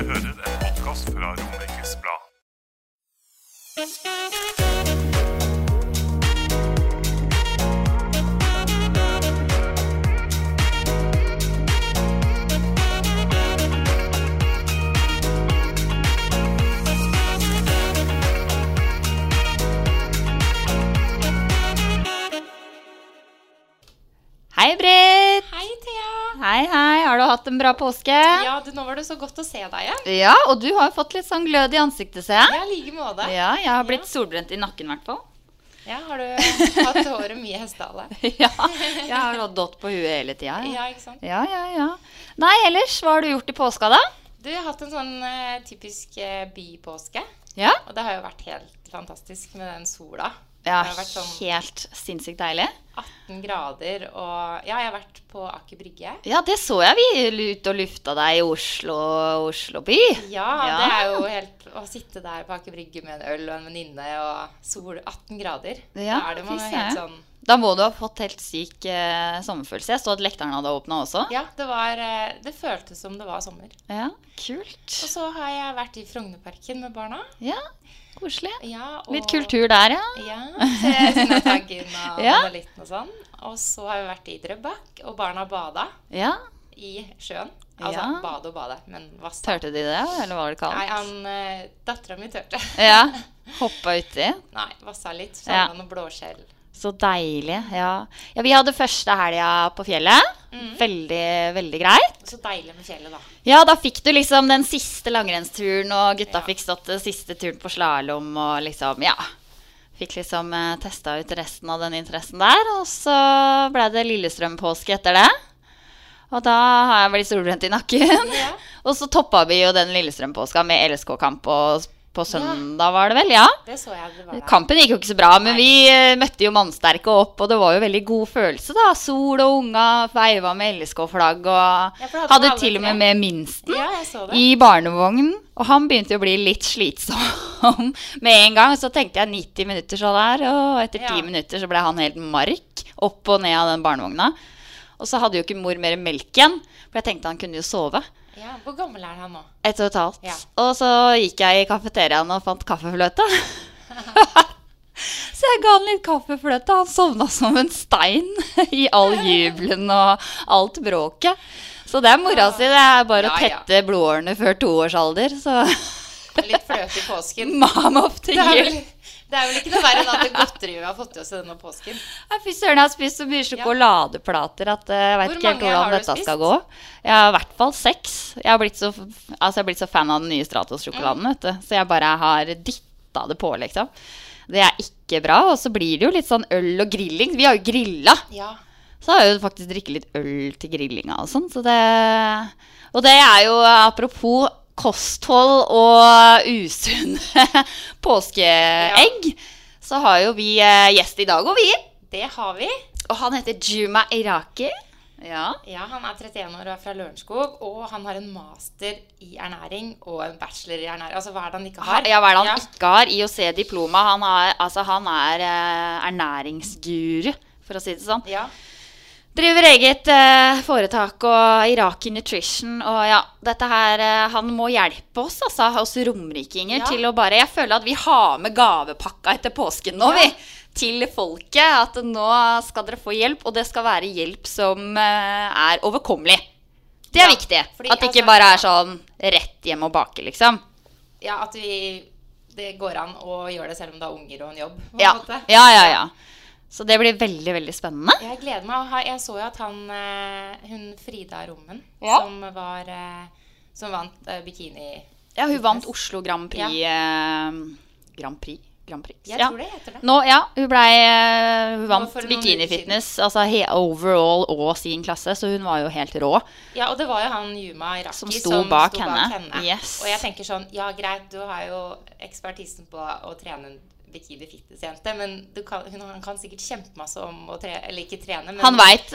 Du hører en podkast fra Romerikes Blad. Hei, Britt. Hei, Thea. Hei, hei. Har du hatt en bra påske? Ja, du, nå var det så godt å se deg igjen. Ja, og du har jo fått litt sånn glød i ansiktet, ser jeg. Ja, like måte. Ja, jeg har blitt solbrent i nakken, i hvert fall. Ja, har du hatt håret mye hestehale? Ja, jeg har hatt dott på huet hele tida. Ja, ikke sant? Ja, ja, ja. Nei, ellers, hva har du gjort i påska, da? Du har hatt en sånn uh, typisk uh, bypåske. Ja, Og det har jo vært helt fantastisk med den sola. Ja Det har vært sånn helt sinnssykt deilig. 18 grader og Ja, jeg har vært på Aker Brygge. Ja, det så jeg vi ute og lufta deg i Oslo, Oslo by. Ja, Ja. det er jo helt Å sitte der på Aker Brygge med en øl og en venninne og sol 18 grader. Ja, da er det man er helt sånn Da må du ha fått helt syk eh, sommerfølelse. Jeg så at lekteren hadde åpna også. Ja, det var eh, Det føltes som det var sommer. Ja, kult. Og så har jeg vært i Frognerparken med barna. Ja, koselig. Ja, og, Litt kultur der, ja. Ja, så jeg og Ja. og sånn. Og så har vi vært i Drøbak, og barna bada Ja, i sjøen. Altså Ja. bade og bade, men vassa Tørte de det, eller var det kaldt? Nei, han uh, Dattera mi tørte. Ja, hoppa uti. Nei, vassa litt. Ja. Savna noe blåskjell. Så deilig. Ja. ja, vi hadde første helga på fjellet. Veldig, veldig greit. Så deilig med fjellet, da. Ja, da fikk du liksom den siste langrennsturen, og gutta Ja. fikk stått den siste turen på slalåm, og liksom, ja. Fikk liksom eh, testa ut resten av den interessen der. Og så ble det Lillestrøm-påske etter det. Og da har jeg blitt solbrent i nakken. Ja. og så toppa vi jo den Lillestrøm-påska med LSK-kamp på, på søndag, var det vel? Ja. Det så jeg det var. Kampen gikk jo ikke så bra, men vi eh, møtte jo mannsterke opp, og det var jo veldig god følelse, da. Sol og unga veiva med LSK-flagg og hadde hadde til og med med minsten Ja, i barnevognen. Og han begynte jo å bli litt slitsom med en gang. Så tenkte jeg 90 minutter så der, og etter 10 Ja. minutter så ble han helt mark opp og ned av den barnevogna. Og så hadde jo ikke mor mer melk igjen, for jeg tenkte han kunne jo sove. Ja, Hvor gammel er han nå? Ett og et halvt. Ja. Og så gikk jeg i kafeteriaen og fant kaffefløte. så jeg ga han litt kaffefløte. Han sovna som en stein i all jubelen og alt bråket. Så det er mora si. Det er bare å tette ja. blodårene før toårsalder. Så Litt fløte i påsken. Mom er, jul. vel, det er vel ikke noe verre enn alt det godteriet vi har fått i oss denne påsken. Fy søren, jeg har spist så mye sjokoladeplater at eh, jeg vet ikke helt hvordan dette spist? skal gå. Jeg har i hvert fall seks. Jeg har blitt så, altså blitt så fan av den nye Stratos-sjokoladen, vet du. Så jeg bare har dytta det på, liksom. Det er ikke bra. Og så blir det jo litt sånn øl og grilling. Vi har jo grilla. Ja. Så har jeg jo faktisk drikket litt øl til grillinga og sånn. Så det Og det er jo apropos kosthold og usunne påskeegg. Så har jo vi eh, gjest i dag, og vi. Det har vi. Og han heter Juma Iraki. Ja. Ja, Han er 31 år og er fra Lørenskog. Og han har en master i ernæring og en bachelor i ernæring. Altså hva er det han ikke har? Ja, hva er det han Ja. ikke har? IOC-diploma. Han, har- altså, han er eh, ernæringsguru, for å si det sånn. Ja. Driver eget eh, foretak og Iraki Nutrition. Og ja, dette her eh, Han må hjelpe oss, altså, oss romrikinger, Ja. til å bare Jeg føler at vi har med gavepakka etter påsken nå, Ja. vi. Til folket. At nå skal dere få hjelp, og det skal være hjelp som eh, er overkommelig. Det er Ja, viktig. fordi, at det ikke altså, bare er sånn rett hjem og bake, liksom. ja, at vi Det går an å gjøre det selv om du har unger og en jobb. på en Ja, måte. ja, ja. ja. Så det blir veldig, veldig spennende. Jeg gleder meg. Jeg så jo at han eh, Hun Frida Rommen, Ja. som var eh, Som vant eh, bikini Ja, hun vant Oslo Grand Prix Ja. Grand Prix? Grand Prix. Jeg ja. tror det heter det. Nå, ja, hun ble Hun vant bikinifitness, altså overall og sin klasse, så hun var jo helt rå. Ja, og det var jo han Yuma Iraki Som sto bak henne. Yes. Og jeg tenker sånn, ja greit, du har jo ekspertisen på å trene en bikini fitness-jente, men du kan, hun, han kan sikkert kjempemasse om å tre, eller ikke trene, men Han veit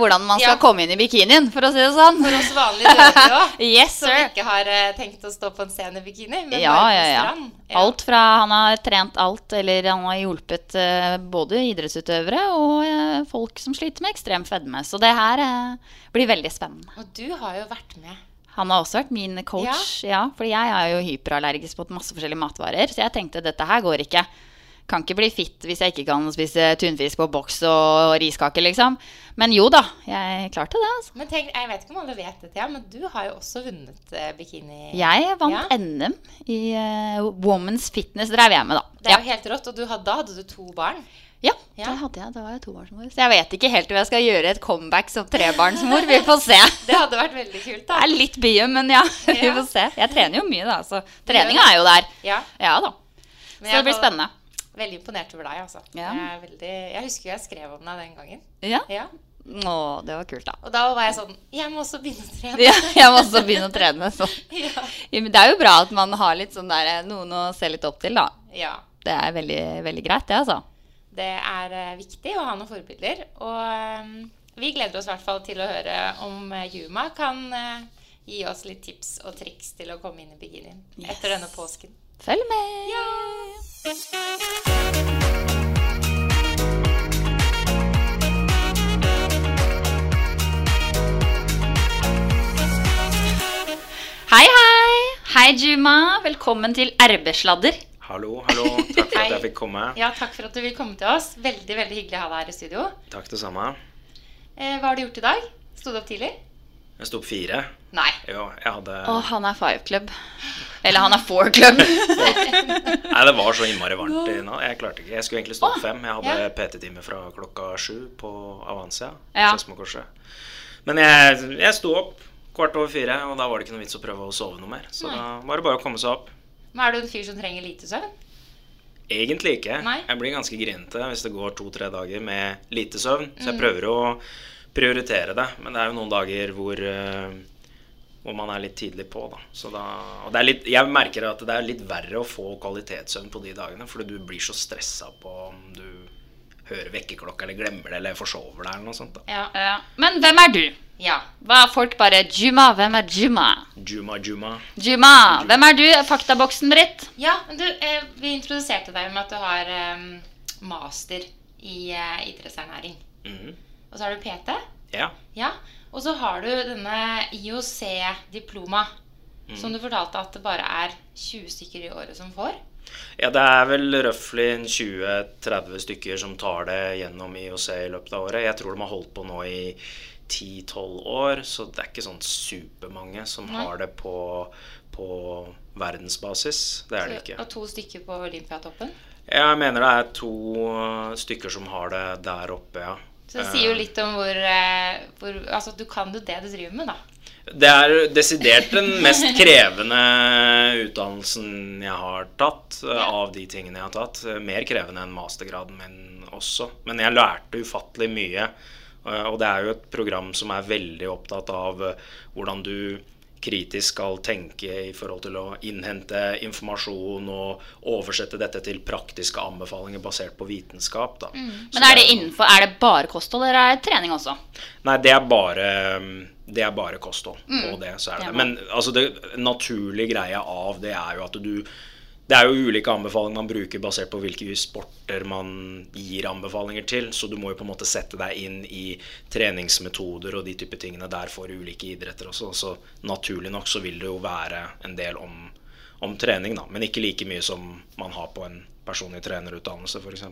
hvordan man skal Ja. komme inn i bikinien, for å si det sånn. for oss vanlige dødelige òg, Yes, som ikke har uh, tenkt å stå på en scene i bikini, men Ja, bare på ja, ja. strand. Ja. Alt fra Han har trent alt, eller han har hjulpet uh, både idrettsutøvere og eh, folk som sliter med ekstrem fedme. Så det her eh, blir veldig spennende. Og du har jo vært med. Han har også vært min coach, ja. fordi jeg er jo hyperallergisk mot masse forskjellige matvarer. Så jeg tenkte dette her går ikke. Kan ikke bli fitt hvis jeg ikke kan spise tunfisk på boks og riskake, liksom. Men jo da, jeg klarte det, altså. Men tenk, jeg vet ikke om alle vet det, ja, men du har jo også vunnet eh, bikini. Jeg vant Ja. NM i uh, Women's Fitness, drev jeg med, da. Det er Ja. jo helt rått, og du da hadde du to barn. Ja, Ja. det hadde jeg. Da var jeg tobarnsmor. Så jeg vet ikke helt om jeg skal gjøre et comeback som trebarnsmor. Vi får se. Det hadde vært veldig kult, Det da. er litt byen, men ja. Vi får se. Jeg trener jo mye, da. Så treninga er jo der. Ja, Ja da. Så det blir spennende. Veldig imponert over deg, altså. Jeg, veldig, jeg husker jeg skrev om deg den gangen. Ja. Ja. Å, det var kult, da. Og da var jeg sånn Jeg må også begynne å trene. Ja, jeg må også begynne å trene. Så. Ja. Ja, Det er jo bra at man har litt sånn der, noen å se litt opp til, da. ja. Det er veldig, veldig greit, det, altså. Det er eh, viktig å ha noen forbilder. Og eh, vi gleder oss i hvert fall til å høre om Juma Yuma kan eh, gi oss litt tips og triks til å komme inn i bikinien etter denne påsken. Følg med. Hei, hei. Hei, Juma. Velkommen til RB-sladder. Hallo, hallo. Takk for at jeg fikk komme. Ja, takk for at du vil komme til oss. Veldig veldig hyggelig å ha deg her i studio. Takk det samme. Eh, hva har du gjort i dag? Sto du opp tidlig? Jeg sto opp fire. Nei. Jo, jeg hadde Å, han er five club. Eller han er four club. Nei, det var så innmari varmt i natt. Jeg klarte ikke. Jeg skulle egentlig stå opp fem. Jeg hadde ja. PT-time fra klokka sju på Avancia. Ja. Men jeg, jeg sto opp kvart over fire, og da var det ikke noe vits å prøve å sove noe mer. Så da var det bare å komme seg opp. Men er du en fyr som trenger lite søvn? Egentlig ikke. Nei. Jeg blir ganske grinete hvis det går to-tre dager med lite søvn. Så Mm. jeg prøver å prioritere det. Men det er jo noen dager hvor, eh, hvor man er litt tidlig på. Da. Så da og det er litt, jeg merker at det er litt verre å få kvalitetssøvn på de dagene. Fordi du blir så stressa på om du hører vekkerklokka eller glemmer det eller forsover deg eller noe sånt. Ja. Ja. Men hvem er du? Ja. Hva er folk bare Juma, hvem er Juma? Juma Juma. Juma, hvem er du? Faktaboksen, Britt. Ja, du, eh, vi introduserte deg med at du har eh, master i eh, idrettsernæring. Mhm. Og så har du PT. Ja. Ja. Og så har du denne IOC-diploma. Som du fortalte at det bare er 20 stykker i året som får. Ja, det er vel røftlig 20-30 stykker som tar det gjennom IOC i løpet av året. Jeg tror de har holdt på nå i 10-12 år, så det er ikke sånn supermange som Nei. har det på, på verdensbasis. Det er det ikke. Og to stykker på Olympiatoppen. Jeg mener det er to uh, stykker som har det der oppe, ja. Så det sier jo litt om hvor, eh, hvor Altså, du kan jo det du driver med, da. Det er desidert den mest krevende utdannelsen jeg har tatt, eh, av de tingene jeg har tatt. Eh, Mer krevende enn mastergraden min også. Men jeg lærte ufattelig mye. Eh, Og det er jo et program som er veldig opptatt av eh, hvordan du kritisk skal tenke i forhold til å innhente informasjon og oversette dette til praktiske anbefalinger basert på vitenskap. Da. Mm. Men er det innenfor, er det bare kosthold, eller er det trening også? Nei, det er bare det er bare kosthold på det. så Det Men altså, det naturlige greia av det er jo at du Det er jo ulike anbefalinger man bruker basert på hvilke sporter man gir anbefalinger til. Så du må jo på en måte sette deg inn i treningsmetoder og de type tingene der for ulike idretter også. Så naturlig nok så vil det jo være en del om, om trening, da. Men ikke like mye som man har på en personlig trenerutdannelse, f.eks.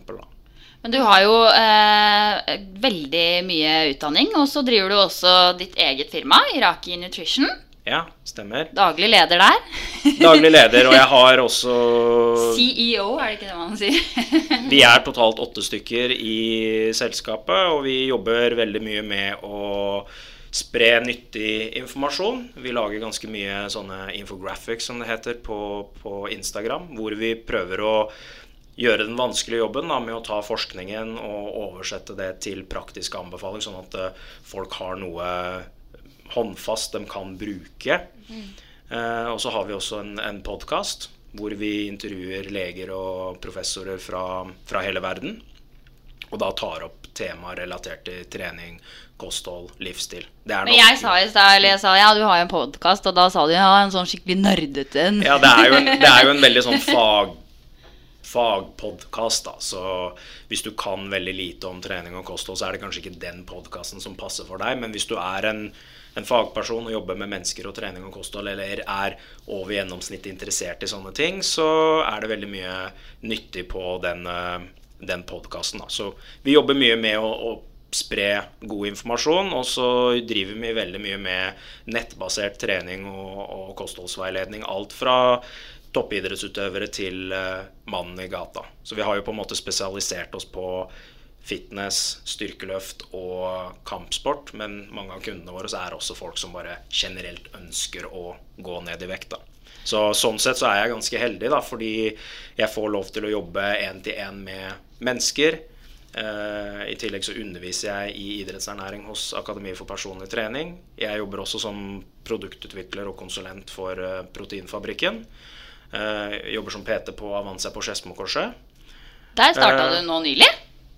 Men du har jo eh, veldig mye utdanning, og så driver du også ditt eget firma, Iraki Nutrition. Ja, stemmer. Daglig leder der. Daglig leder, og jeg har også CEO, er det ikke det man sier? Vi er totalt åtte stykker i selskapet, og vi jobber veldig mye med å spre nyttig informasjon. Vi lager ganske mye sånne infographics, som det heter, på, på Instagram, hvor vi prøver å gjøre den vanskelige jobben da, med å ta forskningen og oversette det til praktiske anbefalinger, sånn at eh, folk har noe håndfast de kan bruke. Eh, og så har vi også en, en podkast hvor vi intervjuer leger og professorer fra, fra hele verden. Og da tar opp temaer relatert til trening, kosthold, livsstil. Det er Men jeg sa i stad, eller jeg sa ja, du har jo en podkast, og da sa du ja, en sånn skikkelig nerdete en. Ja, det er jo en, det er jo en veldig sånn fag fagpodkast. Så hvis du kan veldig lite om trening og kosthold, så er det kanskje ikke den podkasten som passer for deg. Men hvis du er en, en fagperson og jobber med mennesker og trening og kosthold, eller er over gjennomsnittet interessert i sånne ting, så er det veldig mye nyttig på den, eh, den podkasten. Så vi jobber mye med å, å spre god informasjon, og så driver vi veldig mye med nettbasert trening og, og kostholdsveiledning. Alt fra toppidrettsutøvere til eh, mannen i gata. Så vi har jo på en måte spesialisert oss på fitness, styrkeløft og kampsport, men mange av kundene våre er også folk som bare generelt ønsker å gå ned i vekt. da. Så Sånn sett så er jeg ganske heldig, da, fordi jeg får lov til å jobbe én-til-én med mennesker. Eh, I tillegg så underviser jeg i idrettsernæring hos Akademiet for personlig trening. Jeg jobber også som produktutvikler og konsulent for eh, Proteinfabrikken. Eh, jobber som PT på Avanza på Skedsmokorset. Der starta Eh, du nå nylig.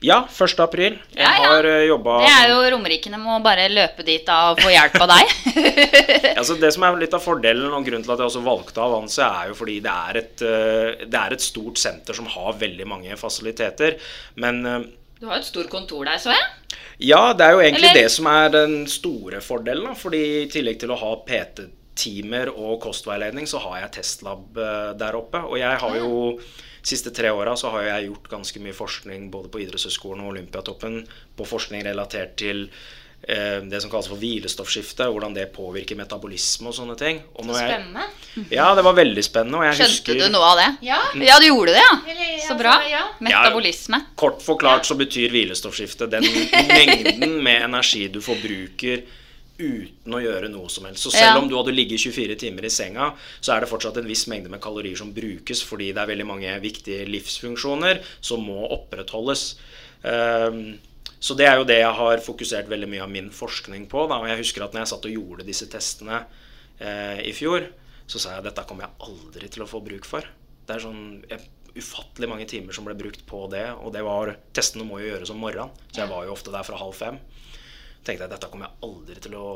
Ja, 1. april. Jeg Ja, ja. har uh, jobba Det er jo Romerikene må bare løpe dit da og få hjelp av deg. altså Det som er litt av fordelen og grunnen til at jeg også valgte Avanse, er jo fordi det er et, eh, det er et stort senter som har veldig mange fasiliteter. Men eh, Du har jo et stort kontor der, så jeg. ja, det er jo egentlig Eller- det som er den store fordelen. Da, fordi i tillegg til å ha PT-timer og kostveiledning, så har jeg testlab eh, der oppe. Og jeg har jo siste tre åra så har jeg gjort ganske mye forskning både på idrettshøyskolen og Olympiatoppen på forskning relatert til eh, det som kalles for hvilestoffskifte, hvordan det påvirker metabolisme og sånne ting. Og når jeg- Spennende. Ja, det var veldig spennende. Og jeg Skjønte husker, du noe av det? Ja. Ja, du gjorde det, ja. Eller, Så bra. bra. ja. Metabolisme. Kort forklart så betyr hvilestoffskifte den mengden med energi du forbruker uten å gjøre noe som helst. Så selv Ja. om du hadde ligget 24 timer i senga, så er det fortsatt en viss mengde med kalorier som brukes, fordi det er veldig mange viktige livsfunksjoner som må opprettholdes. Um, så det er jo det jeg har fokusert veldig mye av min forskning på. Da. Og jeg husker at når jeg satt og gjorde disse testene eh, i fjor, så sa jeg at dette kommer jeg aldri til å få bruk for. Det er sånn jeg, ufattelig mange timer som ble brukt på det. Og det var, testene må jo gjøres om morgenen, så jeg var jo ofte der fra halv fem. Tenkte jeg dette kommer jeg aldri til å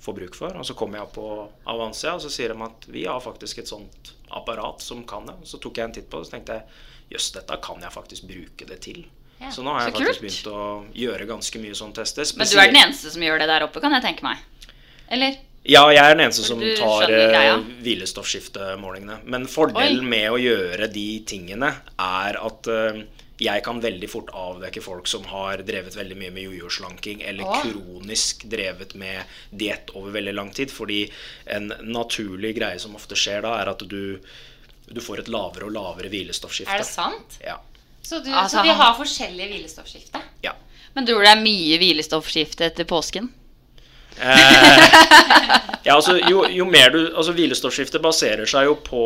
få bruk for. Og så kom jeg på Avancia, og så sier de at vi har faktisk et sånt apparat som kan det. Så tok jeg en titt på det, og så tenkte jeg jøss, dette kan jeg faktisk bruke det til. Ja, så nå har jeg faktisk kult. begynt å gjøre ganske mye sånne tester. Men du er den eneste som gjør det der oppe, kan jeg tenke meg. Eller? Ja, jeg er den eneste som tar uh, greia. hvilestoffskiftemålingene. Men fordelen Oi. med å gjøre de tingene er at eh, jeg kan veldig fort avdekke folk som har drevet veldig mye med jojo-slanking, eller Åh. kronisk drevet med diett over veldig lang tid. Fordi en naturlig greie som ofte skjer da, er at du, du får et lavere og lavere hvilestoffskifte. Er det sant? Ja. Så, du, Altså, så vi har forskjellige hvilestoffskifte? ja. Men tror du det er mye hvilestoffskifte etter påsken? Ja, altså, jo, jo mer du Altså, Hvilestoffskiftet baserer seg jo på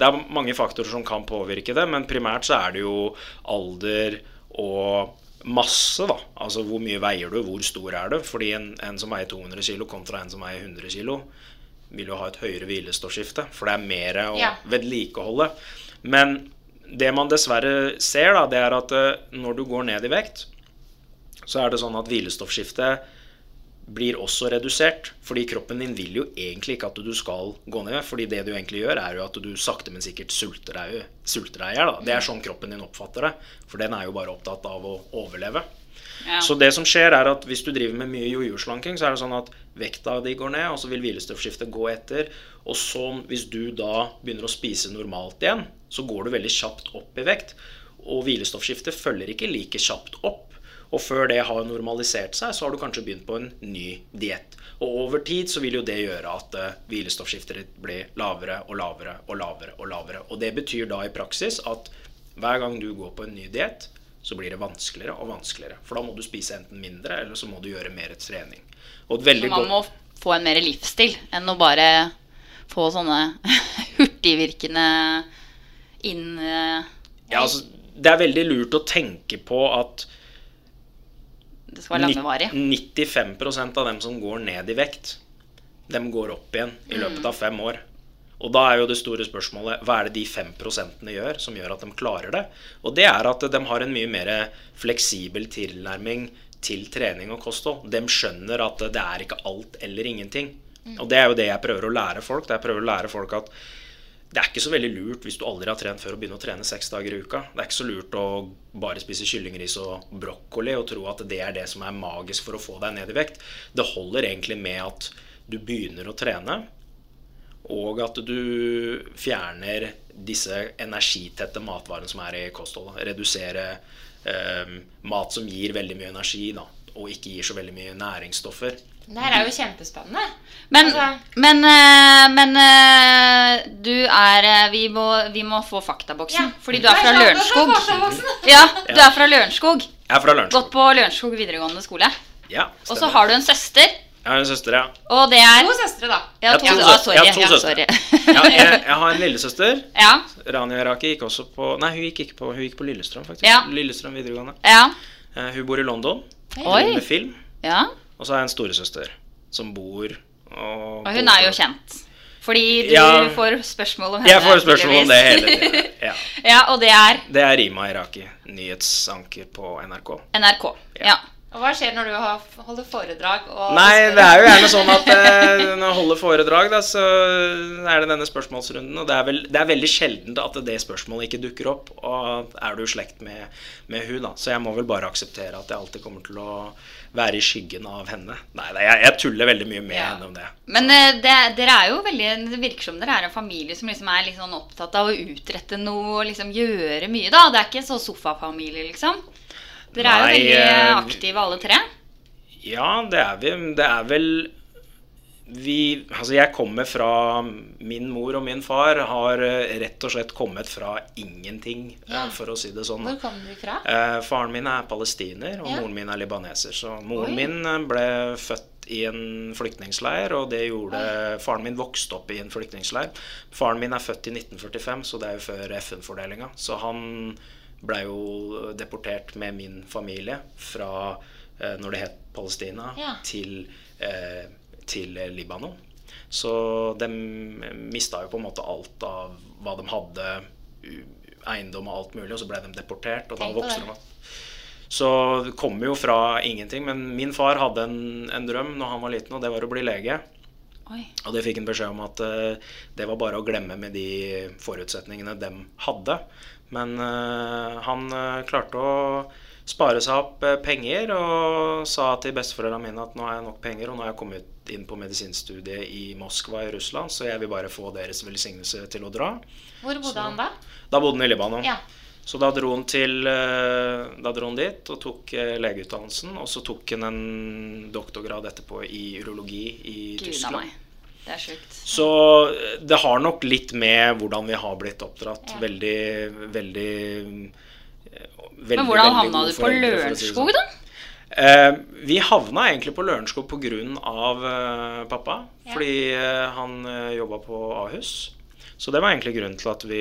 Det er mange faktorer som kan påvirke det, men primært så er det jo alder og masse, da. Altså hvor mye veier du, hvor stor er du? Fordi en, en som veier 200 kg kontra en som veier 100 kg, vil jo ha et høyere hvilestoffskifte, for det er mer å Ja. vedlikeholde. Men det man dessverre ser, da, det er at eh, når du går ned i vekt, så er det sånn at hvilestoffskiftet blir også redusert. Fordi kroppen din vil jo egentlig ikke at du skal gå ned. Fordi det du egentlig gjør, er jo at du sakte, men sikkert sulter deg i hjel. Det er sånn kroppen din oppfatter det. For den er jo bare opptatt av å overleve. Ja. Så det som skjer, er at hvis du driver med mye jojo-slanking, så er det sånn at vekta di går ned, og så vil hvilestoffskiftet gå etter. Og så, hvis du da begynner å spise normalt igjen, så går du veldig kjapt opp i vekt. Og hvilestoffskiftet følger ikke like kjapt opp. Og før det har normalisert seg, så har du kanskje begynt på en ny diett. Og over tid så vil jo det gjøre at uh, hvilestoffskiftet ditt blir lavere og lavere og lavere. Og lavere. Og det betyr da i praksis at hver gang du går på en ny diett, så blir det vanskeligere og vanskeligere. For da må du spise enten mindre, eller så må du gjøre mer trening. Så man må få en mer livsstil enn å bare få sånne hurtigvirkende inn eh, Ja, altså, det er veldig lurt å tenke på at Det skal være langvarig. 95% av dem som går ned i vekt, dem går opp igjen i løpet Mm. av fem år. Og da er jo det store spørsmålet hva er det de 5 gjør som gjør at de klarer det? Og det er at de har en mye mer fleksibel tilnærming til trening og kosthold. De skjønner at det er ikke alt eller ingenting. Og det er jo det jeg prøver å lære folk. Det jeg prøver å lære folk at det er ikke så veldig lurt hvis du aldri har trent før å begynne å trene seks dager i uka. Det er ikke så lurt å bare spise kyllingris og brokkoli og tro at det er det som er magisk for å få deg ned i vekt. Det holder egentlig med at du begynner å trene, og at du fjerner disse energitette matvarene som er i kostholdet. Redusere eh, mat som gir veldig mye energi, da, og ikke gir så veldig mye næringsstoffer. Det her er jo kjempespennende. Men, Altså- men, eh, men eh, du er eh, vi må, vi må få faktaboksen. Ja. Fordi du er fra Lørenskog. Ja, du er fra Lørenskog. Jeg er fra Lørenskog. Gått på Lørenskog videregående skole. Ja, Og så har du en søster. Jeg har en søster, ja. Og det er To søstre, da. Ja, Jeg to, har to ah, søstre. sorry. Jeg har to Ja, søstre. sorry. ja jeg, jeg har en lillesøster. ja, Rania Iraki gikk også på Nei, hun gikk ikke på Hun gikk på Lillestrøm, faktisk. Ja. Lillestrøm videregående. ja. Uh, hun bor i London. Oi. Driver med film. ja. Og så har jeg en storesøster som bor og Og hun er jo kjent. Fordi du Ja. får spørsmål om henne. Jeg får spørsmål om det hele tiden. Ja. ja, og det er Det er Rima Iraki, nyhetsanker på NRK. NRK. Ja. Og hva skjer når du holder foredrag og Nei, det er jo gjerne sånn at eh, når jeg holder foredrag, da, så er det denne spørsmålsrunden. Og det er, vel, det er veldig sjelden at det spørsmålet ikke dukker opp. Og er du i slekt med, med hun, da. Så jeg må vel bare akseptere at jeg alltid kommer til å være i skyggen av henne. Nei, nei jeg, jeg tuller veldig mye med Ja. henne om det. Men eh, det, dere er jo veldig Det virker som dere er en familie som liksom er litt sånn opptatt av å utrette noe og liksom gjøre mye, da. Det er ikke så sofafamilie, liksom. Dere er jo veldig eh, aktive alle tre. Ja, det er vi. Det er vel vi Altså, jeg kommer fra Min mor og min far har eh, rett og slett kommet fra ingenting, eh, Ja. for å si det sånn. Hvor kommer du fra? Eh, faren min er palestiner, og Ja. moren min er libaneser. Så moren Oi. min eh, ble født i en flyktningleir, og det gjorde Faren min vokste opp i en flyktningleir. Faren min er født i 1945, så det er jo før FN-fordelinga. Så han ble jo deportert med min familie fra eh, når det het Palestina, Ja. til, eh, til Libanon. Så de mista jo på en måte alt av hva de hadde, eiendom og alt mulig, og så ble de deportert, og da det. de opp. Så det kommer jo fra ingenting. Men min far hadde en, en drøm når han var liten, og det var å bli lege. Oi. Og det fikk han beskjed om at uh, det var bare å glemme med de forutsetningene de hadde. Men uh, han uh, klarte å spare seg opp eh, penger og sa til besteforeldrene mine at nå har jeg nok penger, og nå har jeg kommet inn på medisinstudiet i Moskva i Russland, så jeg vil bare få deres velsignelse til å dra. Hvor bodde han da? Da bodde han i Libanon. Ja. Så da dro til eh, Da dro han dit og tok eh, legeutdannelsen. Og så tok han en doktorgrad etterpå i urologi i Gud Tyskland. Det er sjukt. Så det har nok litt med hvordan vi har blitt oppdratt. Ja. Veldig, veldig veldig, Men hvordan havna du på Lørenskog, sånn. da? Eh, vi havna egentlig på Lørenskog pga. Eh, pappa. Ja. Fordi eh, han eh, jobba på Ahus. Så det var egentlig grunnen til at vi,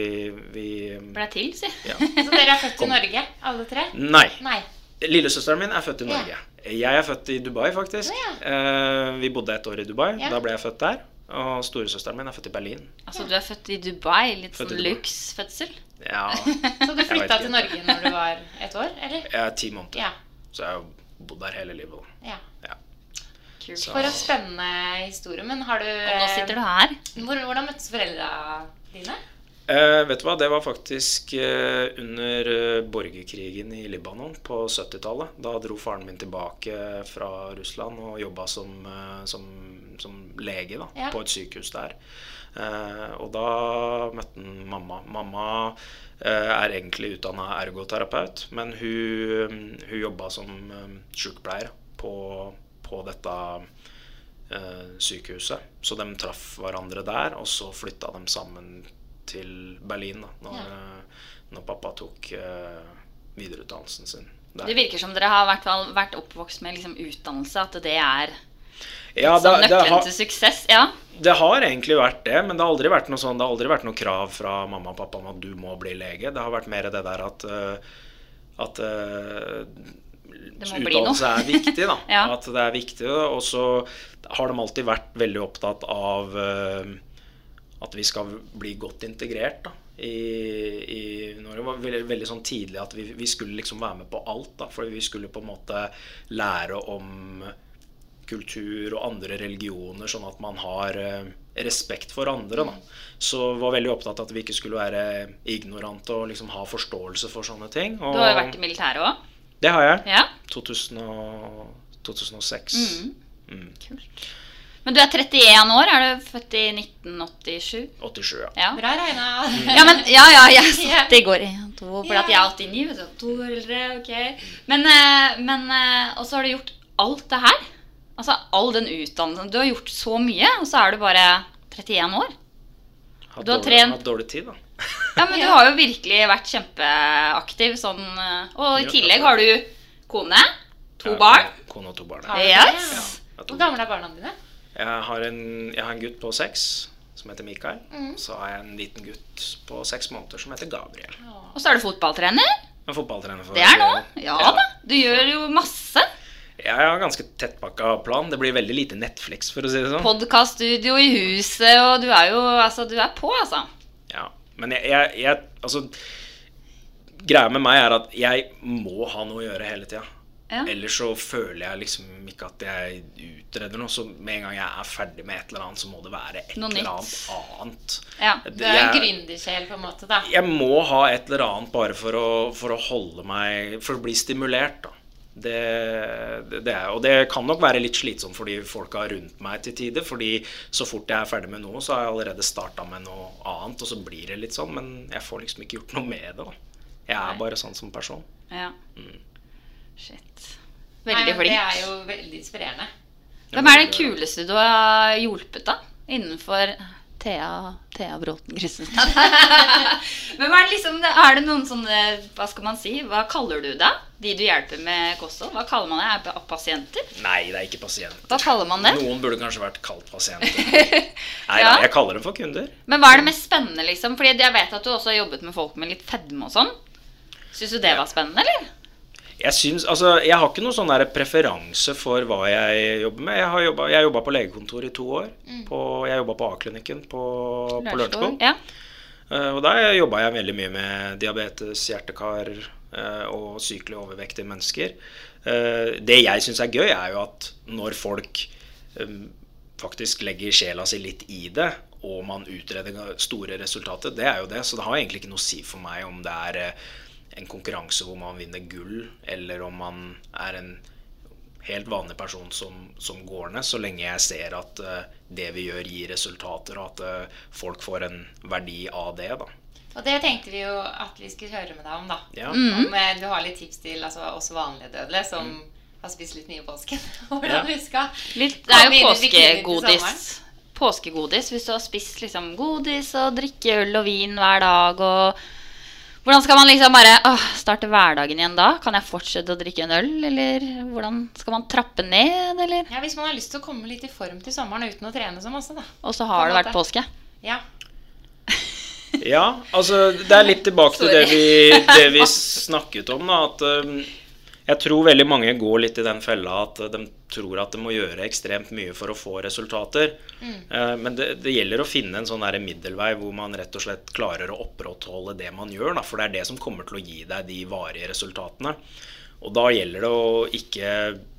vi Ble til, si. ja. Så dere er født i Norge, alle tre? Nei. Nei. Lillesøsteren min er født i Ja. Norge. Jeg er født i Dubai, faktisk. Ja. Eh, vi bodde et år i Dubai. Ja. Da ble jeg født der. Og storesøsteren min er født i Berlin. Altså, du er født i Dubai. Litt Født sånn Dubai. Ja, Så du flytta til Norge når du var et år, eller? jeg er ti måneder. Ja. Så jeg har bodd der hele livet. ja. Ja. Kult. For en spennende historie. Men har du Og nå sitter du her. Hvordan møttes foreldra dine? Eh, vet du hva, det var faktisk eh, under eh, borgerkrigen i Libanon på 70-tallet. Da dro faren min tilbake fra Russland og jobba som, eh, som, som lege da, Ja. på et sykehus der. Eh, og da møtte han mamma. Mamma eh, er egentlig utdanna ergoterapeut, men hun, hun jobba som eh, sykepleier på, på dette eh, sykehuset. Så de traff hverandre der, og så flytta de sammen til Berlin da når, Ja. eh, når pappa tok eh, videreutdannelsen sin der. Det virker som dere har vært oppvokst med liksom utdannelse. At det er Ja, Sånn det, det, nøkkelen har, til suksess. Ja. det har egentlig vært det, men det har aldri vært noe sånn Det har aldri vært noe krav fra mamma og pappa om at du må bli lege. Det har vært mer det der at øh, At noe. utdannelse er viktig, da. Ja. At det er viktig. Og så har de alltid vært veldig opptatt av øh, at vi skal bli godt integrert da, i, i Norge. Det var veldig, veldig sånn tidlig at vi, vi skulle liksom være med på alt. da, For vi skulle på en måte lære om kultur og andre religioner, sånn at man har eh, respekt for andre. Da. Så var veldig opptatt av at vi ikke skulle være ignorante og liksom ha forståelse for sånne ting. Og Du har jo vært i militæret òg. Det har jeg. Ja. 2000 og, 2006. Mm. Kult. Men du er 31 år. Er du født i 1987? 87, ja. Ja. Bra regna. Ja, men, ja, ja, jeg satt i går i to, for at jeg er 89, vet du. To eldre, ok. Men, eh, men eh, Og så har du gjort alt det her. Altså all den utdannelsen. Du har gjort så mye, og så er du bare 31 år. Hatt Du har dårlig, trent- hatt dårlig tid, da. Ja, men du har jo virkelig vært kjempeaktiv sånn eh, Og i tillegg har du kone, to Jeg barn. Kone og to barn. Ja. Yes. Jeg Hvor gamle er barna dine? Jeg har, en, jeg har en gutt på seks som heter Mikael. Mm. Så har jeg en liten gutt på seks måneder som heter Gabriel. Og så er du fotballtrener. En fotballtrener for Det er nå. Ja da. Du gjør jo masse. Jeg har ganske tettpakka plan. Det blir veldig lite Netflix, for å si det sånn. Podkaststudio i huset, og du er jo Altså, du er på, altså. Ja. Men jeg, jeg, jeg Altså Greia med meg er at jeg må ha noe å gjøre hele tida. Ja. Ellers så føler jeg liksom ikke at jeg utreder noe. Så med en gang jeg er ferdig med et eller annet, så må det være et eller annet annet. Ja. Du er en gründersjel, på en måte, da. jeg må ha et eller annet bare for å, for å holde meg For å bli stimulert, da. Det, det, det er, og det kan nok være litt slitsomt for de folka rundt meg til tider. Fordi så fort jeg er ferdig med noe, så har jeg allerede starta med noe annet. Og så blir det litt sånn, men jeg får liksom ikke gjort noe med det. da Jeg er Nei. bare sånn som person. Ja. Mm. Shit. Veldig flink. Det er jo veldig inspirerende. Hvem er den kuleste du har hjulpet, da? Innenfor Thea, Thea Bråten Christensen. Hvem er det liksom Er det noen sånne Hva skal man si? Hva kaller du da? De du hjelper med kosthold? Hva kaller man det? Er det pasienter? Nei, det er ikke pasienter. Hva kaller man det? Noen burde kanskje vært kalt pasienter. Nei, Ja. nei, jeg kaller dem for kunder. Men hva er det mest spennende, liksom? Fordi jeg vet at du også har jobbet med folk med litt fedme og sånn. Syns du det var spennende, eller? Jeg syns, altså, jeg har ikke noen sånn preferanse for hva jeg jobber med. Jeg har jobba, på legekontor i to år. På, jeg jobba på A-klinikken på, på Lørenskog. Ja. Uh, og der jobba jeg veldig mye med diabetes, hjertekar uh, og sykelig overvektige mennesker. Uh, det jeg syns er gøy, er jo at når folk um, faktisk legger sjela si litt i det, og man utreder store resultater, det er jo det. Så det har egentlig ikke noe å si for meg om det er en konkurranse hvor man vinner gull, eller om man er en helt vanlig person som, som går ned, så lenge jeg ser at uh, det vi gjør, gir resultater, og at uh, folk får en verdi av det. da. Og det tenkte vi jo at vi skulle høre med deg om, da. Ja. Om eh, du har litt tips til altså, oss vanlige dødelige som har spist litt mye i påsken. Hvordan Ja. vi skal Litt, det er jo påskegodis. Påskegodis. Hvis du har spist liksom godis og drikke øl og vin hver dag og Hvordan skal man liksom bare åh, starte hverdagen igjen da? Kan jeg fortsette å drikke en øl, eller hvordan skal man trappe ned, eller? Ja, Hvis man har lyst til å komme litt i form til sommeren uten å trene så masse, da. Og så har det vært påske. Ja. Ja, altså det er litt tilbake til det vi, det vi snakket om. Da, at um, jeg tror veldig mange går litt i den fella at de tror at de må gjøre ekstremt mye for å få resultater. Mm. men det, det gjelder å finne en sånn middelvei hvor man rett og slett klarer å opprettholde det man gjør. Da, for det er det som kommer til å gi deg de varige resultatene. Og da gjelder det å ikke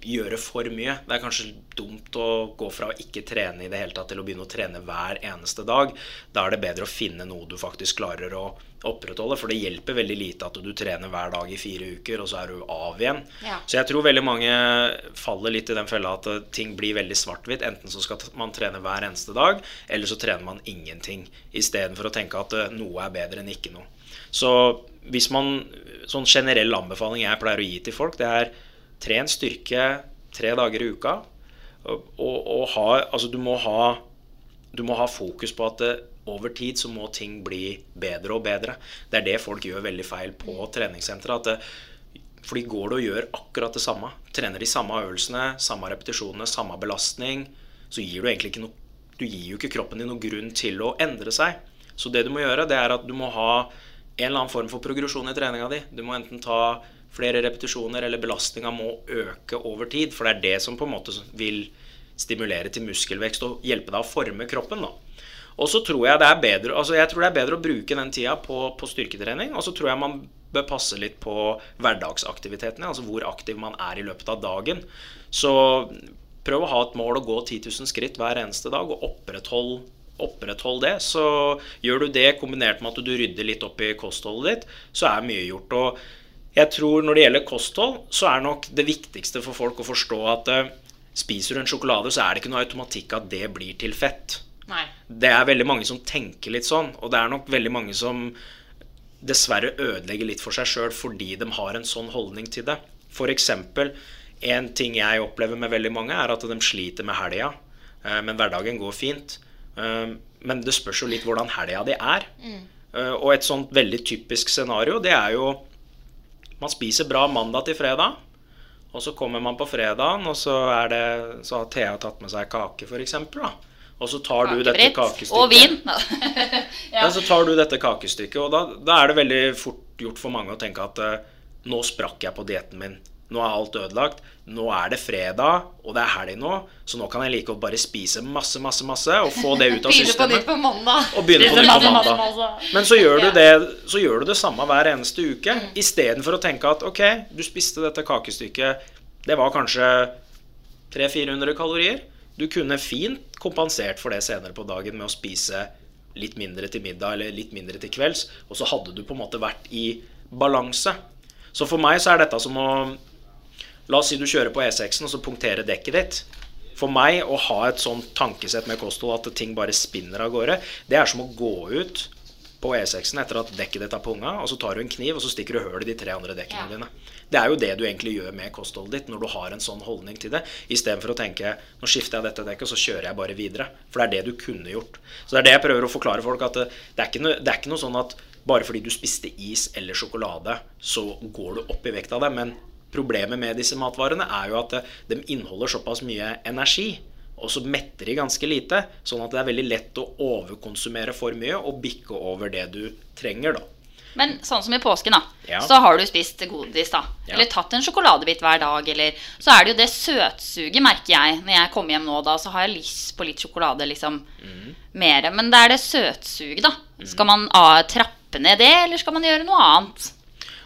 gjøre for mye. Det er kanskje dumt å gå fra å ikke trene i det hele tatt til å begynne å trene hver eneste dag. Da er det bedre å finne noe du faktisk klarer å opprettholde. For det hjelper veldig lite at du trener hver dag i fire uker, og så er du av igjen. Ja. Så jeg tror veldig mange faller litt i den fella at eh, ting blir veldig svart-hvitt. Enten så skal man trene hver eneste dag, eller så trener man ingenting. Istedenfor å tenke at eh, noe er bedre enn ikke noe. Så hvis man Sånn generell anbefaling jeg pleier å gi til folk, det er tren styrke tre dager i uka. Og, og, ha Altså, du må ha du må ha fokus på at det, over tid så må ting bli bedre og bedre. Det er det folk gjør veldig feil på treningssenteret. at For de går det og gjør akkurat det samme. Trener de samme øvelsene, samme repetisjonene, samme belastning. så gir du egentlig ikke noe Du gir jo ikke kroppen din noen grunn til å endre seg. Så det du må gjøre, det er at du må ha en eller annen form for progresjon i treninga di. Du må enten ta flere repetisjoner, eller belastninga må øke over tid. For det er det som på en måte vil stimulere til muskelvekst og hjelpe deg å forme kroppen. da. Og så tror jeg det er bedre altså jeg tror det er bedre å bruke den tida på, på styrketrening. Og så tror jeg man bør passe litt på hverdagsaktivitetene, altså hvor aktiv man er i løpet av dagen. Så prøv å ha et mål å gå 10 000 skritt hver eneste dag, og oppretthold, oppretthold det. Så gjør du det kombinert med at du rydder litt opp i kostholdet ditt, så er mye gjort. Og jeg tror når det gjelder kosthold, så er nok det viktigste for folk å forstå at eh, spiser du en sjokolade, så er det ikke noe automatikk at det blir til fett. Nei. Det er veldig mange som tenker litt sånn, og det er nok veldig mange som dessverre ødelegger litt for seg sjøl fordi de har en sånn holdning til det. F.eks. en ting jeg opplever med veldig mange, er at de sliter med helga, eh, men hverdagen går fint. Eh, Men det spørs jo litt hvordan helga di er. Mm. Og et sånt veldig typisk scenario, det er jo Man spiser bra mandag til fredag. Og så kommer man på fredagen, og så, er det, så har Thea tatt med seg kake, f.eks. Og så tar du dette kakestykket og vin. ja. Så tar du dette kakestykket, og da, da er det veldig fort gjort for mange å tenke at eh, nå sprakk jeg på dietten min. Nå er alt ødelagt. Nå er det fredag, og det er helg nå, så nå kan jeg like godt bare spise masse, masse, masse og få det ut av Begynne på nytt systemet. på mandag. Og begynne på nytt på mandag. Men så gjør du det, så gjør du det samme hver eneste uke, Mm. istedenfor å tenke at ok, du spiste dette kakestykket, det var kanskje 300-400 kalorier. Du kunne fint kompensert for det senere på dagen med å spise litt mindre til middag eller litt mindre til kvelds, og så hadde du på en måte vært i balanse. Så for meg så er dette som å La oss si du kjører på E6-en og så punkterer dekket ditt. For meg å ha et sånt tankesett med kosthold at ting bare spinner av gårde, det er som å gå ut på E6-en etter at dekket ditt er punga, og så tar du en kniv og så stikker du høl i de tre andre dekkene Ja. dine. Det er jo det du egentlig gjør med kostholdet ditt når du har en sånn holdning til det, istedenfor å tenke nå skifter jeg dette dekket, og så kjører jeg bare videre. For det er det du kunne gjort. Så det er det jeg prøver å forklare folk, at det, det, er, ikke noe, det er ikke noe sånn at bare fordi du spiste is eller sjokolade, så går du opp i vekt av det. Men problemet med disse matvarene er jo at eh, de inneholder såpass mye energi. Og så metter de ganske lite, sånn at det er veldig lett å overkonsumere for mye og bikke over det du trenger, da. Men sånn som i påsken, da. Ja. Så har du spist godis, da. Ja. Eller tatt en sjokoladebit hver dag, eller Så er det jo det søtsuget, merker jeg. Når jeg kommer hjem nå, da, så har jeg lyst på litt sjokolade, liksom. Mm. Mere. Men det er det søtsuget, da. Skal man ah, trappe ned det, eller skal man gjøre noe annet?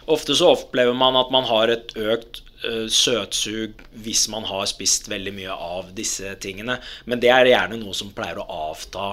Ofte så opplever man at man har et økt eh, søtsug hvis man har spist veldig mye av disse tingene. Men det er gjerne noe som pleier å avta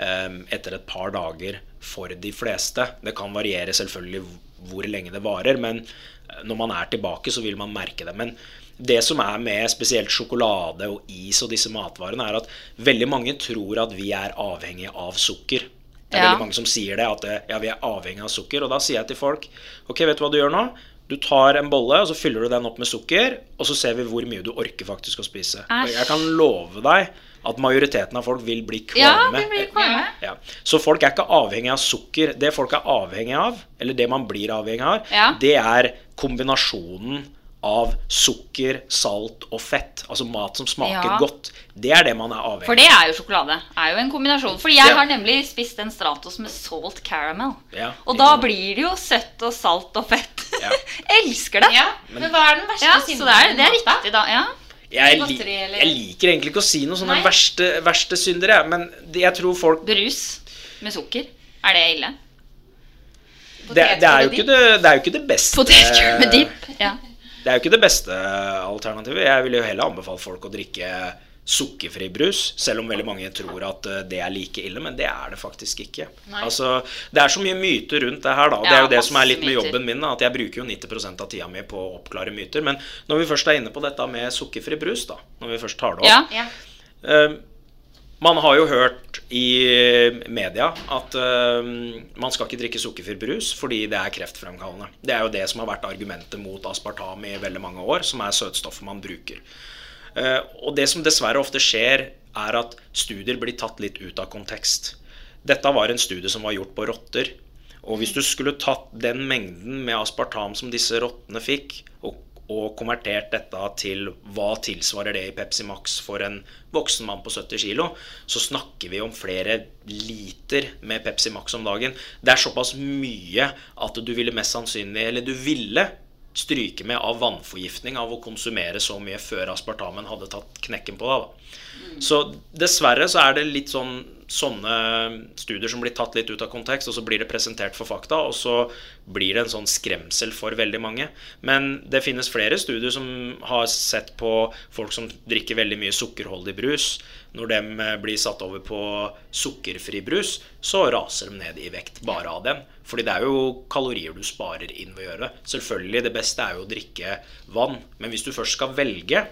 eh, etter et par dager for de fleste. Det kan variere selvfølgelig hvor lenge det varer, men eh, når man er tilbake, så vil man merke det. Men det som er med spesielt sjokolade og is og disse matvarene, er at veldig mange tror at vi er avhengige av sukker. Det er Ja. veldig mange som sier det, at eh, ja, vi er avhengig av sukker. Og da sier jeg til folk ok, vet du hva du gjør nå? Du tar en bolle, og så fyller du den opp med sukker, og så ser vi hvor mye du orker faktisk å spise. Og Æsj. jeg kan love deg at majoriteten av folk vil bli Ja, kvalme. vi blir kvalme. Ja. Så folk er ikke avhengig av sukker. Det folk er avhengig av, eller det man blir avhengig av, Ja. det er kombinasjonen av sukker, salt og fett. Altså mat som smaker Ja. godt. Det er det man er avhengig For det er jo sjokolade. er jo en kombinasjon. Fordi jeg Ja. har nemlig spist en Stratos med salt caramel. Ja, Og da sant? blir det jo søtt og salt og fett. Ja. Elsker det. Ja, men hva er den verste Ja, så det er, det er riktig, da. Ja. Jeg, Godteri, li jeg liker egentlig ikke å si noe sånn den verste, verste syndere, jeg, men jeg tror folk Brus med sukker. Er det ille? det, er jo ikke det, det er jo ikke det beste Potetgull med dipp. Ja. Det er jo ikke det beste alternativet. Jeg ville jo heller anbefale folk å drikke sukkerfri brus, selv om veldig mange tror at eh, det er like ille, men det er det faktisk ikke. Altså, det er så mye myter rundt det her, da. Det er jo det som er litt med jobben min, at jeg bruker jo 90 av tida mi på å oppklare myter. Men når vi først er inne på dette med sukkerfri brus, da, når vi først tar det opp ja. Man har jo hørt i media at uh, man skal ikke drikke sukkerfri brus fordi det er kreftfremkallende. Det er jo det som har vært argumentet mot aspartam i veldig mange år, som er søtstoffet man bruker. Uh, og det som dessverre ofte skjer, er at studier blir tatt litt ut av kontekst. Dette var en studie som var gjort på rotter. Og hvis du skulle tatt den mengden med aspartam som disse rottene fikk, og og konvertert dette til hva tilsvarer det i Pepsi Max for en voksen mann på 70 kg, så snakker vi om flere liter med Pepsi Max om dagen. Det er såpass mye at du ville mest sannsynlig, eller du ville stryke med av vannforgiftning av å konsumere så mye før aspartamen hadde tatt knekken på deg. Så dessverre så er det litt sånn sånne studier som blir tatt litt ut av kontekst, og så blir det presentert for fakta, og så blir det en sånn skremsel for veldig mange. Men det finnes flere studier som har sett på folk som drikker veldig mye sukkerholdig brus. Når de blir satt over på sukkerfri brus, så raser de ned i vekt bare av den. Fordi det er jo kalorier du sparer inn ved å gjøre det. Selvfølgelig, det beste er jo å drikke vann. Men hvis du først skal velge,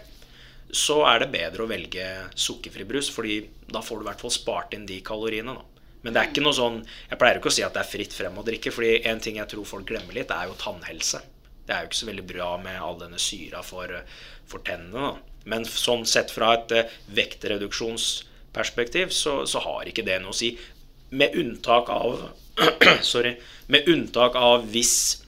så er det bedre å velge sukkerfri brus, fordi da får du i hvert fall spart inn de kaloriene. Da. Men det er ikke noe sånn Jeg pleier ikke å si at det er fritt frem å drikke, fordi en ting jeg tror folk glemmer litt, er jo tannhelse. Det er jo ikke så veldig bra med all denne syra for, for tennene. Da. Men sånn sett fra et eh, vektreduksjonsperspektiv så, så har ikke det noe å si. Med unntak av Sorry. Med unntak av hvis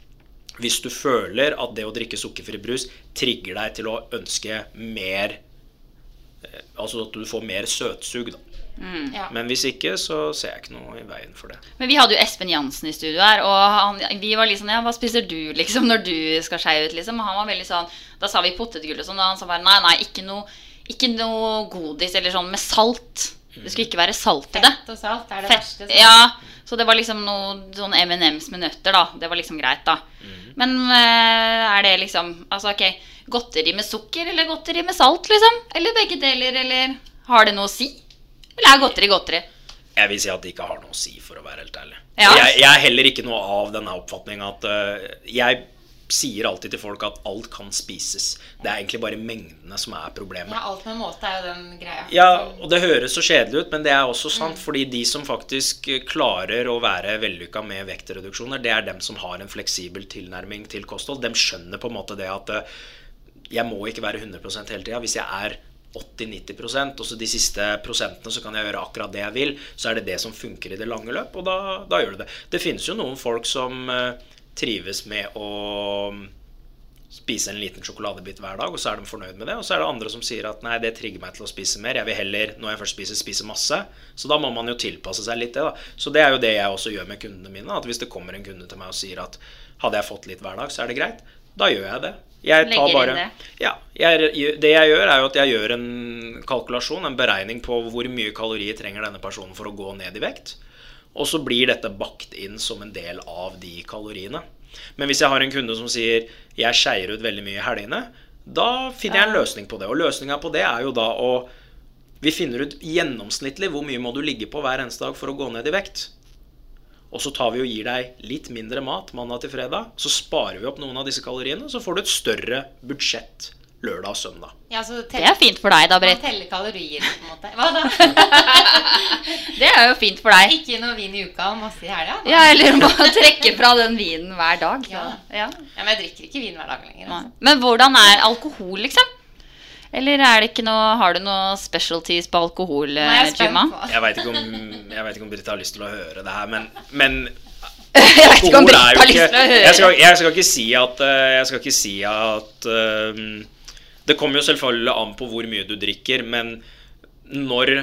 hvis du føler at det å drikke sukkerfri brus trigger deg til å ønske mer eh, Altså at du får mer søtsug, da. Mm. Ja. Men hvis ikke, så ser jeg ikke noe i veien for det. Men vi hadde jo Espen Jansen i studio her, og han, vi var litt sånn Ja, hva spiser du, liksom, når du skal skeie ut, liksom? Og han var veldig sånn Da sa vi potetgull og sånn, og han sa bare nei, nei, ikke noe, ikke noe godis eller sånn med salt. Det skulle ikke være salt i det. Fett og salt er det Fett, verste. Sånn. ja, så det var liksom noe sånn M&M's med nøtter, da. Det var liksom greit, da. Men eh, er det liksom Altså, ok, godteri med sukker eller godteri med salt, liksom? Eller begge deler, eller har det noe å si? Eller er godteri godteri? Jeg vil si at det ikke har noe å si, for å være helt ærlig. Ja. Jeg, jeg er heller ikke noe av denne oppfatning at uh, Jeg sier alltid til folk at alt kan spises. Det er egentlig bare mengdene som er problemet. Ja, alt med måte er jo den greia. Ja, og det høres så kjedelig ut, men det er også sant. Fordi de som faktisk klarer å være vellykka med vektreduksjoner, det er dem som har en fleksibel tilnærming til kosthold. De skjønner på en måte det at eh, jeg må ikke være 100 hele tida. Hvis jeg er 80-90% og så de siste prosentene så kan jeg gjøre akkurat det jeg vil, så er det det som funker i det lange løp, og da, da gjør du det. Det finnes jo noen folk som eh, trives med å spise en liten sjokoladebit hver dag, og så er de fornøyd med det. Og så er det andre som sier at nei, det trigger meg til å spise mer. Jeg vil heller, når jeg først spiser, spise masse. Så da må man jo tilpasse seg litt det, da. Så det er jo det jeg også gjør med kundene mine. At hvis det kommer en kunde til meg og sier at hadde jeg fått litt hver dag, så er det greit. Da gjør jeg det. Jeg tar bare. Ja. Jeg, det jeg gjør, er jo at jeg gjør en kalkulasjon, en beregning på hvor mye kalorier trenger denne personen for å gå ned i vekt. Og så blir dette bakt inn som en del av de kaloriene. Men hvis jeg har en kunde som sier jeg skeier ut veldig mye i helgene, da finner jeg en løsning på det. Og løsninga på det er jo da å Vi finner ut gjennomsnittlig hvor mye må du ligge på hver eneste dag for å gå ned i vekt. Og så tar vi og gir deg litt mindre mat mandag til fredag. Så sparer vi opp noen av disse kaloriene, så får du et større budsjett lørdag og søndag. Ja, så Det er fint for deg, da, Britt. Telle kalorier, på en måte. Hva da? Det er jo fint for deg. Ikke noe vin i uka og masse i helga? Ja, eller må trekke fra den vinen hver dag. Ja. Ja. Ja, men jeg drikker ikke vin hver dag lenger. Altså. Men hvordan er alkohol, liksom? Eller er det ikke noe, har du noe specialties på alkohol, Nå er jeg Juma? Jeg veit ikke, om- om Britt har lyst til å høre det her, men, men Jeg vet ikke om Britt har lyst til å høre. jeg skal, jeg skal ikke si at eh, Jeg skal ikke si at eh, Det kommer jo selvfølgelig an på hvor mye du drikker, men når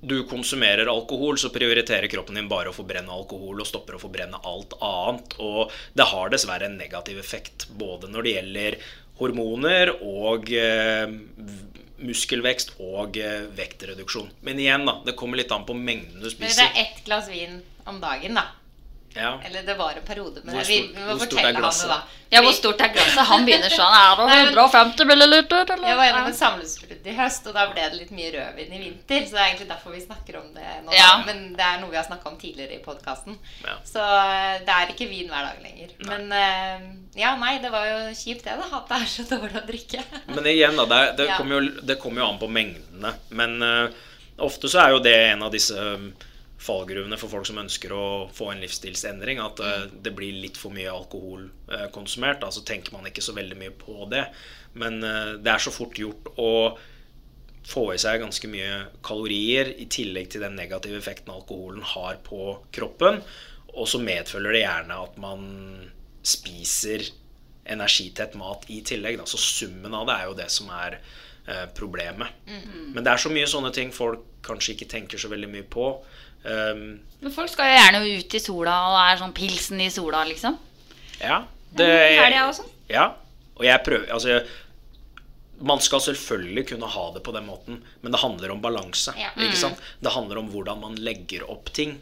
du konsumerer alkohol, så prioriterer kroppen din bare å forbrenne alkohol og stopper å forbrenne alt annet. Og det har dessverre en negativ effekt både når det gjelder hormoner og eh, muskelvekst og eh, vektreduksjon. Men igjen, da, det kommer litt an på mengden du Men det er ett glass vin om dagen, da. Ja. Eller det var en periode men Hvor stort- vi må hvor stort er fortelle han det, da. Ja, hvor stort er glasset? Han begynner sånn. Er det 150 milliliter? Eller? Jeg var gjennom en samlivsbrudd i høst, og da ble det litt mye rødvin i vinter. Så det er egentlig derfor vi snakker om det nå. Ja. Men det er noe vi har snakka om tidligere i podkasten. Ja. Så eh, det er ikke vin hver dag lenger. Men eh, ja, nei, det var jo kjipt det, da. At det er så dårlig å drikke. Men igjen, da, det, det, Ja. kommer jo, kom jo an på mengdene. Men uh, ofte så er jo det en av disse um, fallgruvene for folk som ønsker å få en livsstilsendring. At eh, det blir litt for mye alkohol eh, konsumert. Da så tenker man ikke så veldig mye på det. Men eh, det er så fort gjort å få i seg ganske mye kalorier i tillegg til den negative effekten alkoholen har på kroppen. Og så medfølger det gjerne at man spiser energitett mat i tillegg. Da. Så summen av det er jo det som er problemet. Mm. Men det er så mye sånne ting folk kanskje ikke tenker så veldig mye på. Um, Men folk skal jo gjerne ut i sola og er sånn pilsen i sola, liksom. ja. Det, også. Ja. Og jeg prøver Altså, man skal selvfølgelig kunne ha det på den måten, men det handler om balanse. Ja. Ikke sant? Det handler om hvordan man legger opp ting.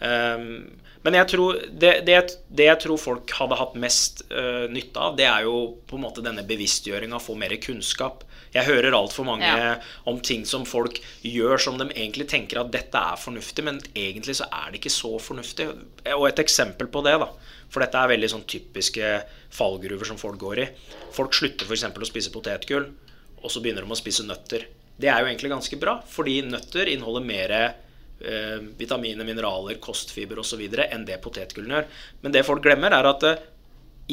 Um, men jeg tror, det, det, det jeg tror folk hadde hatt mest uh, nytte av, det er jo på en måte denne bevisstgjøringa, få mer kunnskap. Jeg hører altfor mange Ja. om ting som folk gjør som de egentlig tenker at dette er fornuftig, men egentlig så er det ikke så fornuftig. Og et eksempel på det, da. For dette er veldig sånn typiske fallgruver som folk går i. Folk slutter f.eks. å spise potetgull, og så begynner de å spise nøtter. Det er jo egentlig ganske bra, fordi nøtter inneholder mer vitaminer, mineraler, kostfiber osv. enn det potetgullen gjør. Men det folk glemmer, er at eh,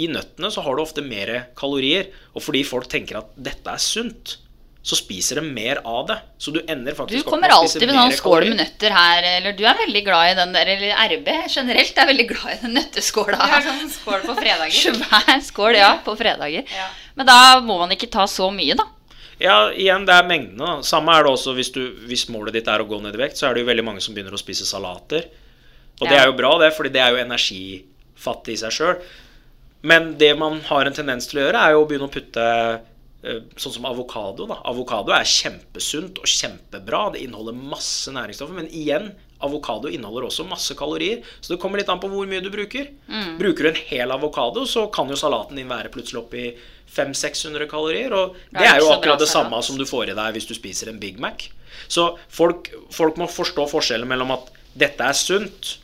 i nøttene så har du ofte mer kalorier. Og fordi folk tenker at dette er sunt, så spiser de mer av det. Så du ender Du faktisk kommer opp med å spise alltid med sånn skål med nøtter her, eller du er veldig glad i den der, eller RB generelt er veldig glad i den nøtteskåla. Vi har sånn skål på fredager. Svær skål, ja, på fredager. Ja. Men da må man ikke ta så mye, da. Ja, igjen, det er mengdene. Samme er det også hvis, du, hvis målet ditt er å gå ned i vekt, så er det jo veldig mange som begynner å spise salater. Og det er jo bra, det, fordi det er jo energifattig i seg sjøl. Men det man har en tendens til å gjøre, er jo å begynne å putte eh, Sånn som avokado. da. Avokado er kjempesunt og kjempebra. Det inneholder masse næringsstoffer. Men igjen, avokado inneholder også masse kalorier. Så det kommer litt an på hvor mye du bruker. Bruker du en hel avokado, så kan jo salaten din være plutselig oppi i 500-600 kalorier. Og det er jo akkurat det samme som du får i deg hvis du spiser en Big Mac. Så folk, folk må forstå forskjellen mellom at dette er sunt,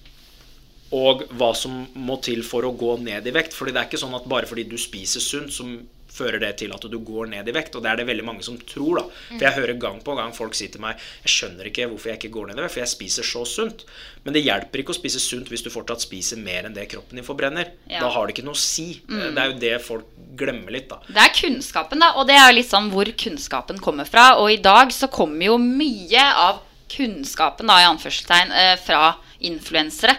og hva som må til for å gå ned i vekt. Fordi det er ikke sånn at bare fordi du spiser sunt, som fører det til at du går ned i vekt. Og det er det veldig mange som tror, da. For jeg hører gang på gang folk si til meg Jeg skjønner ikke hvorfor jeg ikke går ned i vekt, for jeg spiser så sunt. Men det hjelper ikke å spise sunt hvis du fortsatt spiser mer enn det kroppen din forbrenner. Ja. Da har det ikke noe å si. Det er jo det folk glemmer litt, da. Det er kunnskapen, da. Og det er jo litt sånn hvor kunnskapen kommer fra. Og i dag så kommer jo mye av kunnskapen, da, i anførselstegn, eh, fra influensere.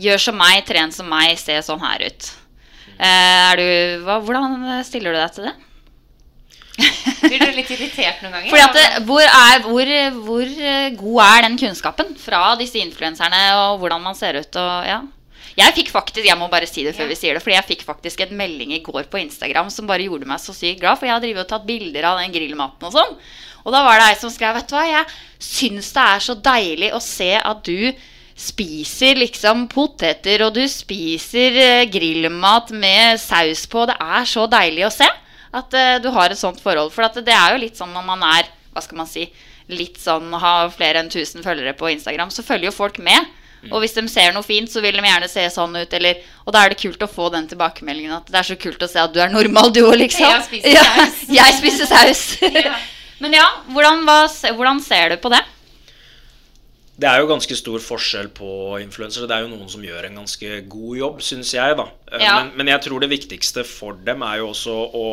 Gjør som meg, tren som meg, se sånn her ut. Eh, du, hva, hvordan stiller du deg til det? Blir du litt irritert noen ganger? Fordi at det, hvor, er, hvor, hvor eh, god er den kunnskapen fra disse influenserne, og hvordan man ser ut og ja. Jeg fikk faktisk, jeg må bare si det før Ja. vi sier det, fordi jeg fikk faktisk en melding i går på Instagram som bare gjorde meg så sykt glad, for jeg har og tatt bilder av den grillmaten og sånn. Og da var det ei som skrev, vet du hva, jeg syns det er så deilig å se at du spiser liksom poteter, og du spiser eh, grillmat med saus på. Det er så deilig å se at eh, du har et sånt forhold. For at det er jo litt sånn når man er, hva skal man si, litt sånn har flere enn 1000 følgere på Instagram, så følger jo folk med. Og hvis de ser noe fint, så vil de gjerne se sånn ut. Eller, og da er det kult å få den tilbakemeldingen at det er så kult å se at du er normal, du òg, liksom. Jeg spiser saus. jeg spiser saus. Ja. Men ja, hvordan, hvordan ser du på det? Det er jo ganske stor forskjell på influensere. Det er jo noen som gjør en ganske god jobb, syns jeg, da. Eh, Ja. Men, men jeg tror det viktigste for dem er jo også å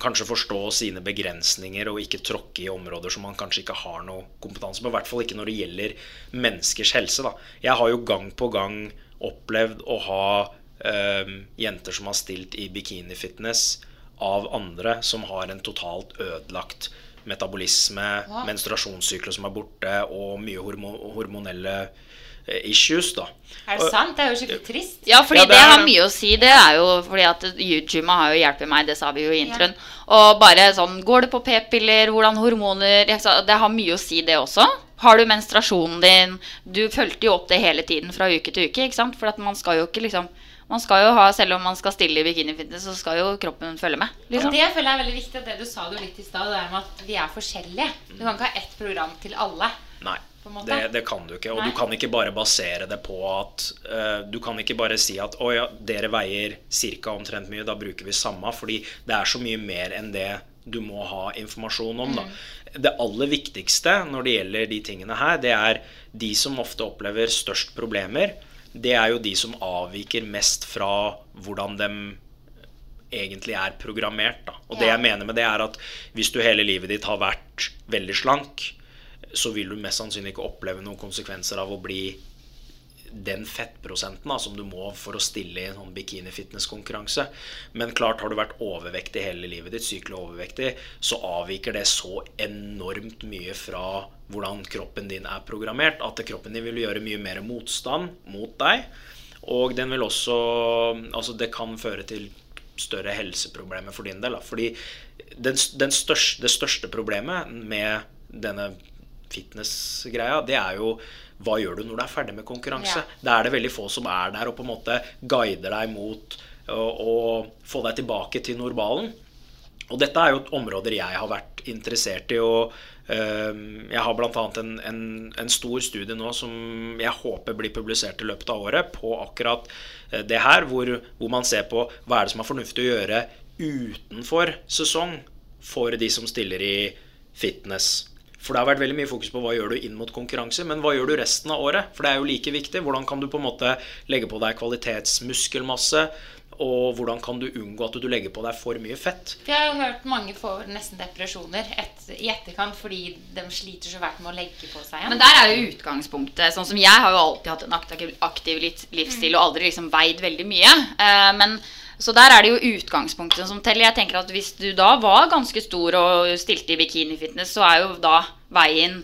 kanskje forstå sine begrensninger og ikke tråkke i områder som man kanskje ikke har noe kompetanse på. I hvert fall ikke når det gjelder menneskers helse. Da. Jeg har jo gang på gang opplevd å ha øh, jenter som har stilt i bikinifitness av andre som har en totalt ødelagt metabolisme, ja. menstruasjonssykler som er borte, og mye hormon hormonelle eh, issues. da. Er det sant? Det er jo skikkelig trist. Ja, fordi Ja, det det, har mye å si. Det er jo fordi at YouTube har jo hjulpet meg, det sa vi jo i introen. Og bare sånn Går det på p-piller, hvordan hormoner sa, Det har mye å si, det også. Har du menstruasjonen din Du fulgte jo opp det hele tiden fra uke til uke, ikke sant? For at man skal jo ikke liksom Man skal jo ha, selv om man skal stille i bikinifitness, så skal jo kroppen følge med. Og Liksom. det føler jeg er veldig viktig, og det du sa jo litt i stad, det er med at vi er forskjellige. Du kan ikke ha ett program til alle. Nei, På en måte. det, det kan du ikke. Og Nei. du kan ikke bare basere det på at uh, Du kan ikke bare si at å ja, dere veier ca. omtrent mye, da bruker vi samme. Fordi det er så mye mer enn det du må ha informasjon om. Da. Det aller viktigste når det gjelder de tingene her, det er de som ofte opplever størst problemer. Det er jo de som avviker mest fra hvordan de egentlig er programmert. Da. Og det jeg mener med det, er at hvis du hele livet ditt har vært veldig slank, så vil du mest sannsynlig ikke oppleve noen konsekvenser av å bli den fettprosenten da, som du må for å stille i en sånn bikini-fitness-konkurranse. Men klart, har du vært overvektig hele livet ditt, sykelig overvektig, så avviker det så enormt mye fra hvordan kroppen din er programmert, at kroppen din vil gjøre mye mer motstand mot deg. Og den vil også Altså, det kan føre til større helseproblemer for din del. Da. Fordi den, den største, det største problemet med denne fitness-greia, det er jo hva gjør du når du er ferdig med konkurranse? Ja. Da er det veldig få som er der og på en måte guider deg mot å, å få deg tilbake til normalen. Og dette er jo områder jeg har vært interessert i. og øhm, Jeg har bl.a. En, en, en stor studie nå som jeg håper blir publisert i løpet av året, på akkurat eh, det her, hvor, hvor man ser på hva er det som er fornuftig å gjøre utenfor sesong for de som stiller i fitness. For det har vært veldig mye fokus på hva gjør du inn mot konkurranse, men hva gjør du resten av året? For det er jo like viktig. Hvordan kan du på en måte legge på deg kvalitetsmuskelmasse? Og hvordan kan du unngå at du legger på deg for mye fett? Jeg har jo hørt mange får nesten depresjoner et, i etterkant fordi de sliter så fælt med å legge på seg igjen. Men der er jo utgangspunktet Sånn som jeg har jo alltid hatt en aktiv, aktiv livsstil og aldri liksom veid veldig mye. Eh, men så der er det jo utgangspunktet som teller. Jeg tenker at Hvis du da var ganske stor og stilte i bikinifitness, så er jo da veien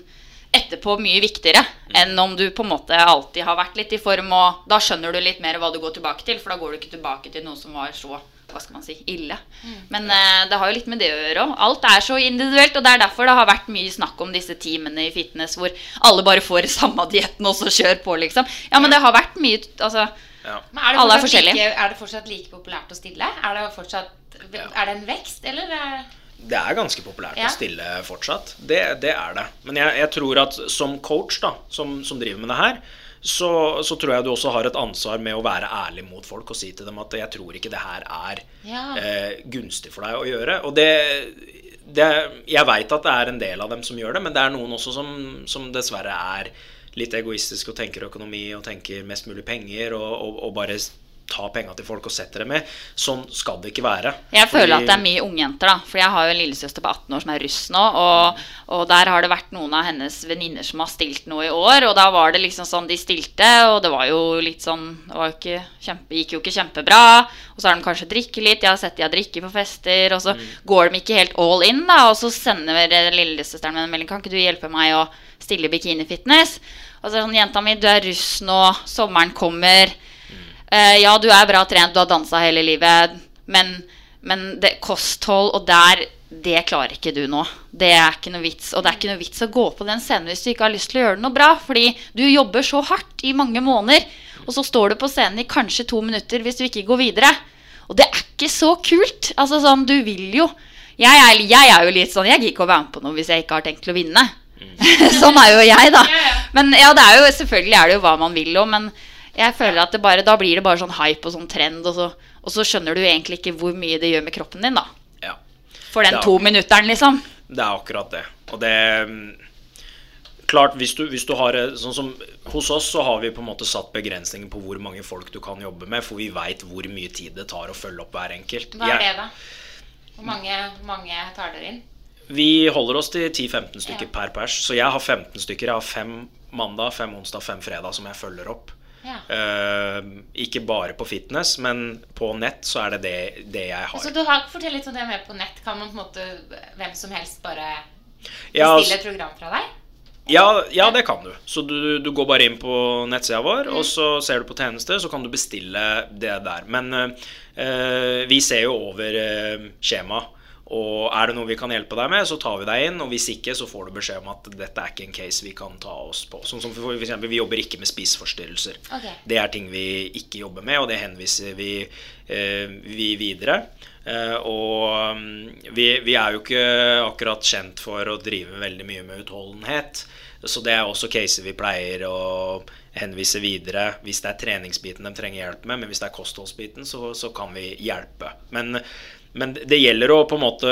etterpå mye viktigere enn om du på en måte alltid har vært litt i form. Og da skjønner du litt mer hva du går tilbake til, for da går du ikke tilbake til noe som var så hva skal man si, ille. Men eh, det har jo litt med det å gjøre òg. Alt er så individuelt, og det er derfor det har vært mye snakk om disse teamene i fitness hvor alle bare får samme dietten og så kjør på, liksom. Ja, men det har vært mye altså, Men er det, Alle er forskjellige. like, er det fortsatt like populært å stille? Er det, fortsatt, er det en vekst, eller? er- Det er ganske populært Ja. å stille fortsatt. Det, det er det. Men jeg, jeg tror at som coach, da, som, som driver med det her, så, så tror jeg du også har et ansvar med å være ærlig mot folk og si til dem at jeg tror ikke det her er Ja. eh, gunstig for deg å gjøre. Og det, det Jeg veit at det er en del av dem som gjør det, men det er noen også som, som dessverre er litt egoistisk og tenker økonomi og tenker mest mulig penger og, og, og bare ta penga til folk og setter dem med. Sånn skal det ikke være. Jeg føler Fordi- at det er mye ungjenter, da. For jeg har jo en lillesøster på 18 år som er russ nå. Og, og der har det vært noen av hennes venninner som har stilt noe i år. Og da var det liksom sånn de stilte, og det var jo litt sånn Det var jo ikke kjempe, gikk jo ikke kjempebra. Og så har de kanskje drikke litt. Jeg har sett de har drikke på fester. Og så går de ikke helt all in, da. Og så sender lillesøsteren min en melding. Kan ikke du hjelpe meg å stille bikinifitness? Og så er det sånn Jenta mi, du er russ nå. Sommeren kommer. Eh, ja, du er bra trent, du har dansa hele livet, men, men det, kosthold og der Det klarer ikke du nå. Det er ikke noe vits. Og det er ikke noe vits å gå på den scenen hvis du ikke har lyst til å gjøre noe bra. Fordi du jobber så hardt i mange måneder, og så står du på scenen i kanskje to minutter hvis du ikke går videre. Og det er ikke så kult. Altså sånn, du vil jo Jeg er, jeg er jo litt sånn Jeg gidder ikke å være med på noe hvis jeg ikke har tenkt til å vinne. sånn er jo jeg, da. Men ja, det er jo, selvfølgelig er det jo hva man vil òg, men jeg føler at det bare, da blir det bare sånn hype og sånn trend, og så, og så skjønner du egentlig ikke hvor mye det gjør med kroppen din, da. Ja. For den to minutteren, liksom. Det er akkurat det. Og det Klart, hvis du, hvis du har Sånn som hos oss så har vi på en måte satt begrensninger på hvor mange folk du kan jobbe med, for vi veit hvor mye tid det tar å følge opp hver enkelt. Hva er det, da? Hvor mange, mange tar dere inn? Vi holder oss til 10-15 stykker Ja. per pers. Så jeg har 15 stykker. Jeg har fem mandag, fem onsdag, fem fredag som jeg følger opp. Ja. Eh, ikke bare på fitness, men på nett så er det det, det jeg har. Så du har, fortell litt om det med på nett. Kan man på en måte hvem som helst bare bestille et program fra deg? Ja, ja, det kan du. Så du, du går bare inn på nettsida vår, Mm. og så ser du på tjeneste, så kan du bestille det der. Men eh, vi ser jo over eh, skjema. Og er det noe vi kan hjelpe deg med, så tar vi deg inn. Og hvis ikke, så får du beskjed om at dette er ikke en case vi kan ta oss på. Sånn som for eksempel, vi jobber ikke med spiseforstyrrelser. Okay. Det er ting vi ikke jobber med, og det henviser vi, eh, vi videre. Eh, og mm, vi, vi er jo ikke akkurat kjent for å drive veldig mye med utholdenhet. Så det er også caser vi pleier å henvise videre hvis det er treningsbiten de trenger hjelp med. Men hvis det er kostholdsbiten, så, så kan vi hjelpe. Men, men det gjelder å på en måte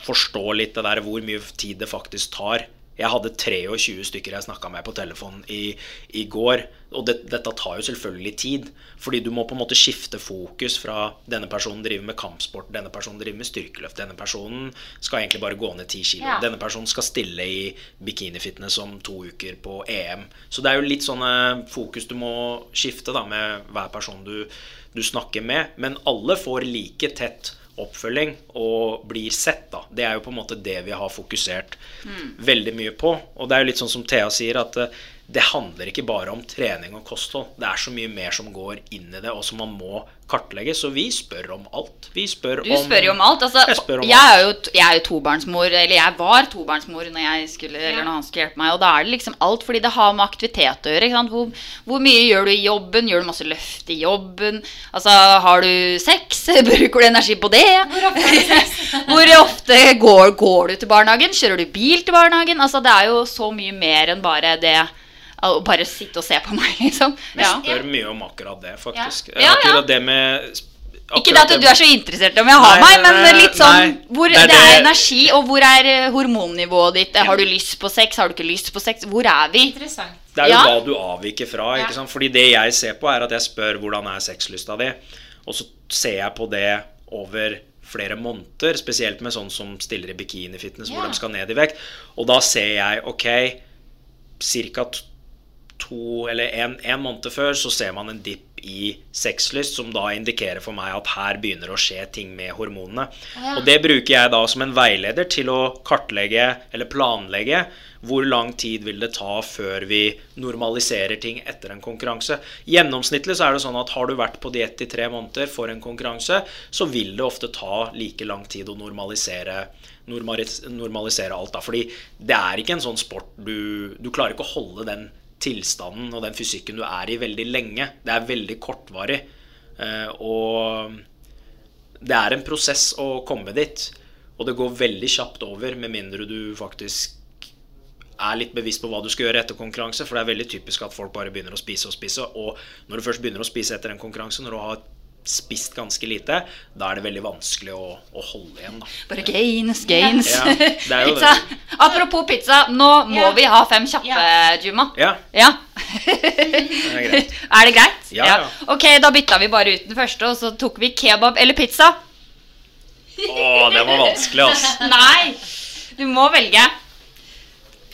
forstå litt det der hvor mye tid det faktisk tar. Jeg hadde 23 stykker jeg snakka med på telefonen i, i går. Og det, dette tar jo selvfølgelig tid. Fordi du må på en måte skifte fokus fra denne personen driver med kampsport, denne personen driver med styrkeløft, denne personen skal egentlig bare gå ned 10 kilo, Ja. denne personen skal stille i bikinifitness om to uker på EM. Så det er jo litt sånne fokus du må skifte da med hver person du, du snakker med. Men alle får like tett oppfølging og blir sett, da. Det er jo på en måte det vi har fokusert veldig mye på. Og det er jo litt sånn som Thea sier, at eh, det handler ikke bare om trening og kosthold. Det er så mye mer som går inn i det, og som man må kartlegge. Så vi spør om alt. Vi spør Du spør jo om alt. Altså, Jeg spør om jeg, alt. er jo, jeg er jo tobarnsmor, eller jeg var tobarnsmor når, jeg skulle, eller når han skulle hjelpe meg. Og da er det liksom alt, fordi det har med aktivitet å gjøre. Ikke sant? Hvor, hvor mye gjør du i jobben? Gjør du masse løft i jobben? Altså, Har du sex? Bruker du energi på det? Hvor ofte går, går du til barnehagen? Kjører du bil til barnehagen? Altså, Det er jo så mye mer enn bare det å bare sitte og se på meg, liksom. Vi Ja. spør mye om akkurat det, faktisk. Ja, ja. Akkurat det med Ikke det at du er så interessert om jeg har Nei, meg, men nei, litt sånn nei. hvor, Det det, er er energi, og hvor er eh, hormonnivået ditt? Har du lyst på sex? Har du ikke lyst på sex? Hvor er vi? Interessant. Det er jo Ja. hva du avviker fra. Ja. ikke sant? Fordi det jeg ser på, er at jeg spør hvordan er sexlysta di, og så ser jeg på det over flere måneder, spesielt med sånn som stiller i bikinifitness, hvor de skal ned i vekt. Og da ser jeg ok, ca. to eller en, en måned før så ser man en dipp i sexlyst, som da indikerer for meg at her begynner å skje ting med hormonene. Ja. Og det bruker jeg da som en veileder til å kartlegge eller planlegge hvor lang tid vil det ta før vi normaliserer ting etter en konkurranse. Gjennomsnittlig så er det sånn at har du vært på diett i tre måneder for en konkurranse, så vil det ofte ta like lang tid å normalisere, normalis- normalisere alt. da, Fordi det er ikke en sånn sport du Du klarer ikke å holde den tilstanden og den fysikken du er i, veldig lenge. Det er veldig kortvarig. Eh, og det er en prosess å komme dit. Og det går veldig kjapt over, med mindre du faktisk er litt bevisst på hva du skal gjøre etter konkurranse. For det er veldig typisk at folk bare begynner å spise og spise. Og når du først begynner å spise etter en konkurranse, når du har spist ganske lite, da er det veldig vanskelig å, å holde igjen. da. Bare gains, gains. Ja, det er jo pizza. det. Apropos pizza, nå må Ja. vi ha fem kjappe, Ja. Juma. Ja, Ja. det er er det greit? Ja, ja. Ok, da bytta vi bare ut den første, og så tok vi kebab eller pizza. Å, det var vanskelig, altså. Nei, du må velge.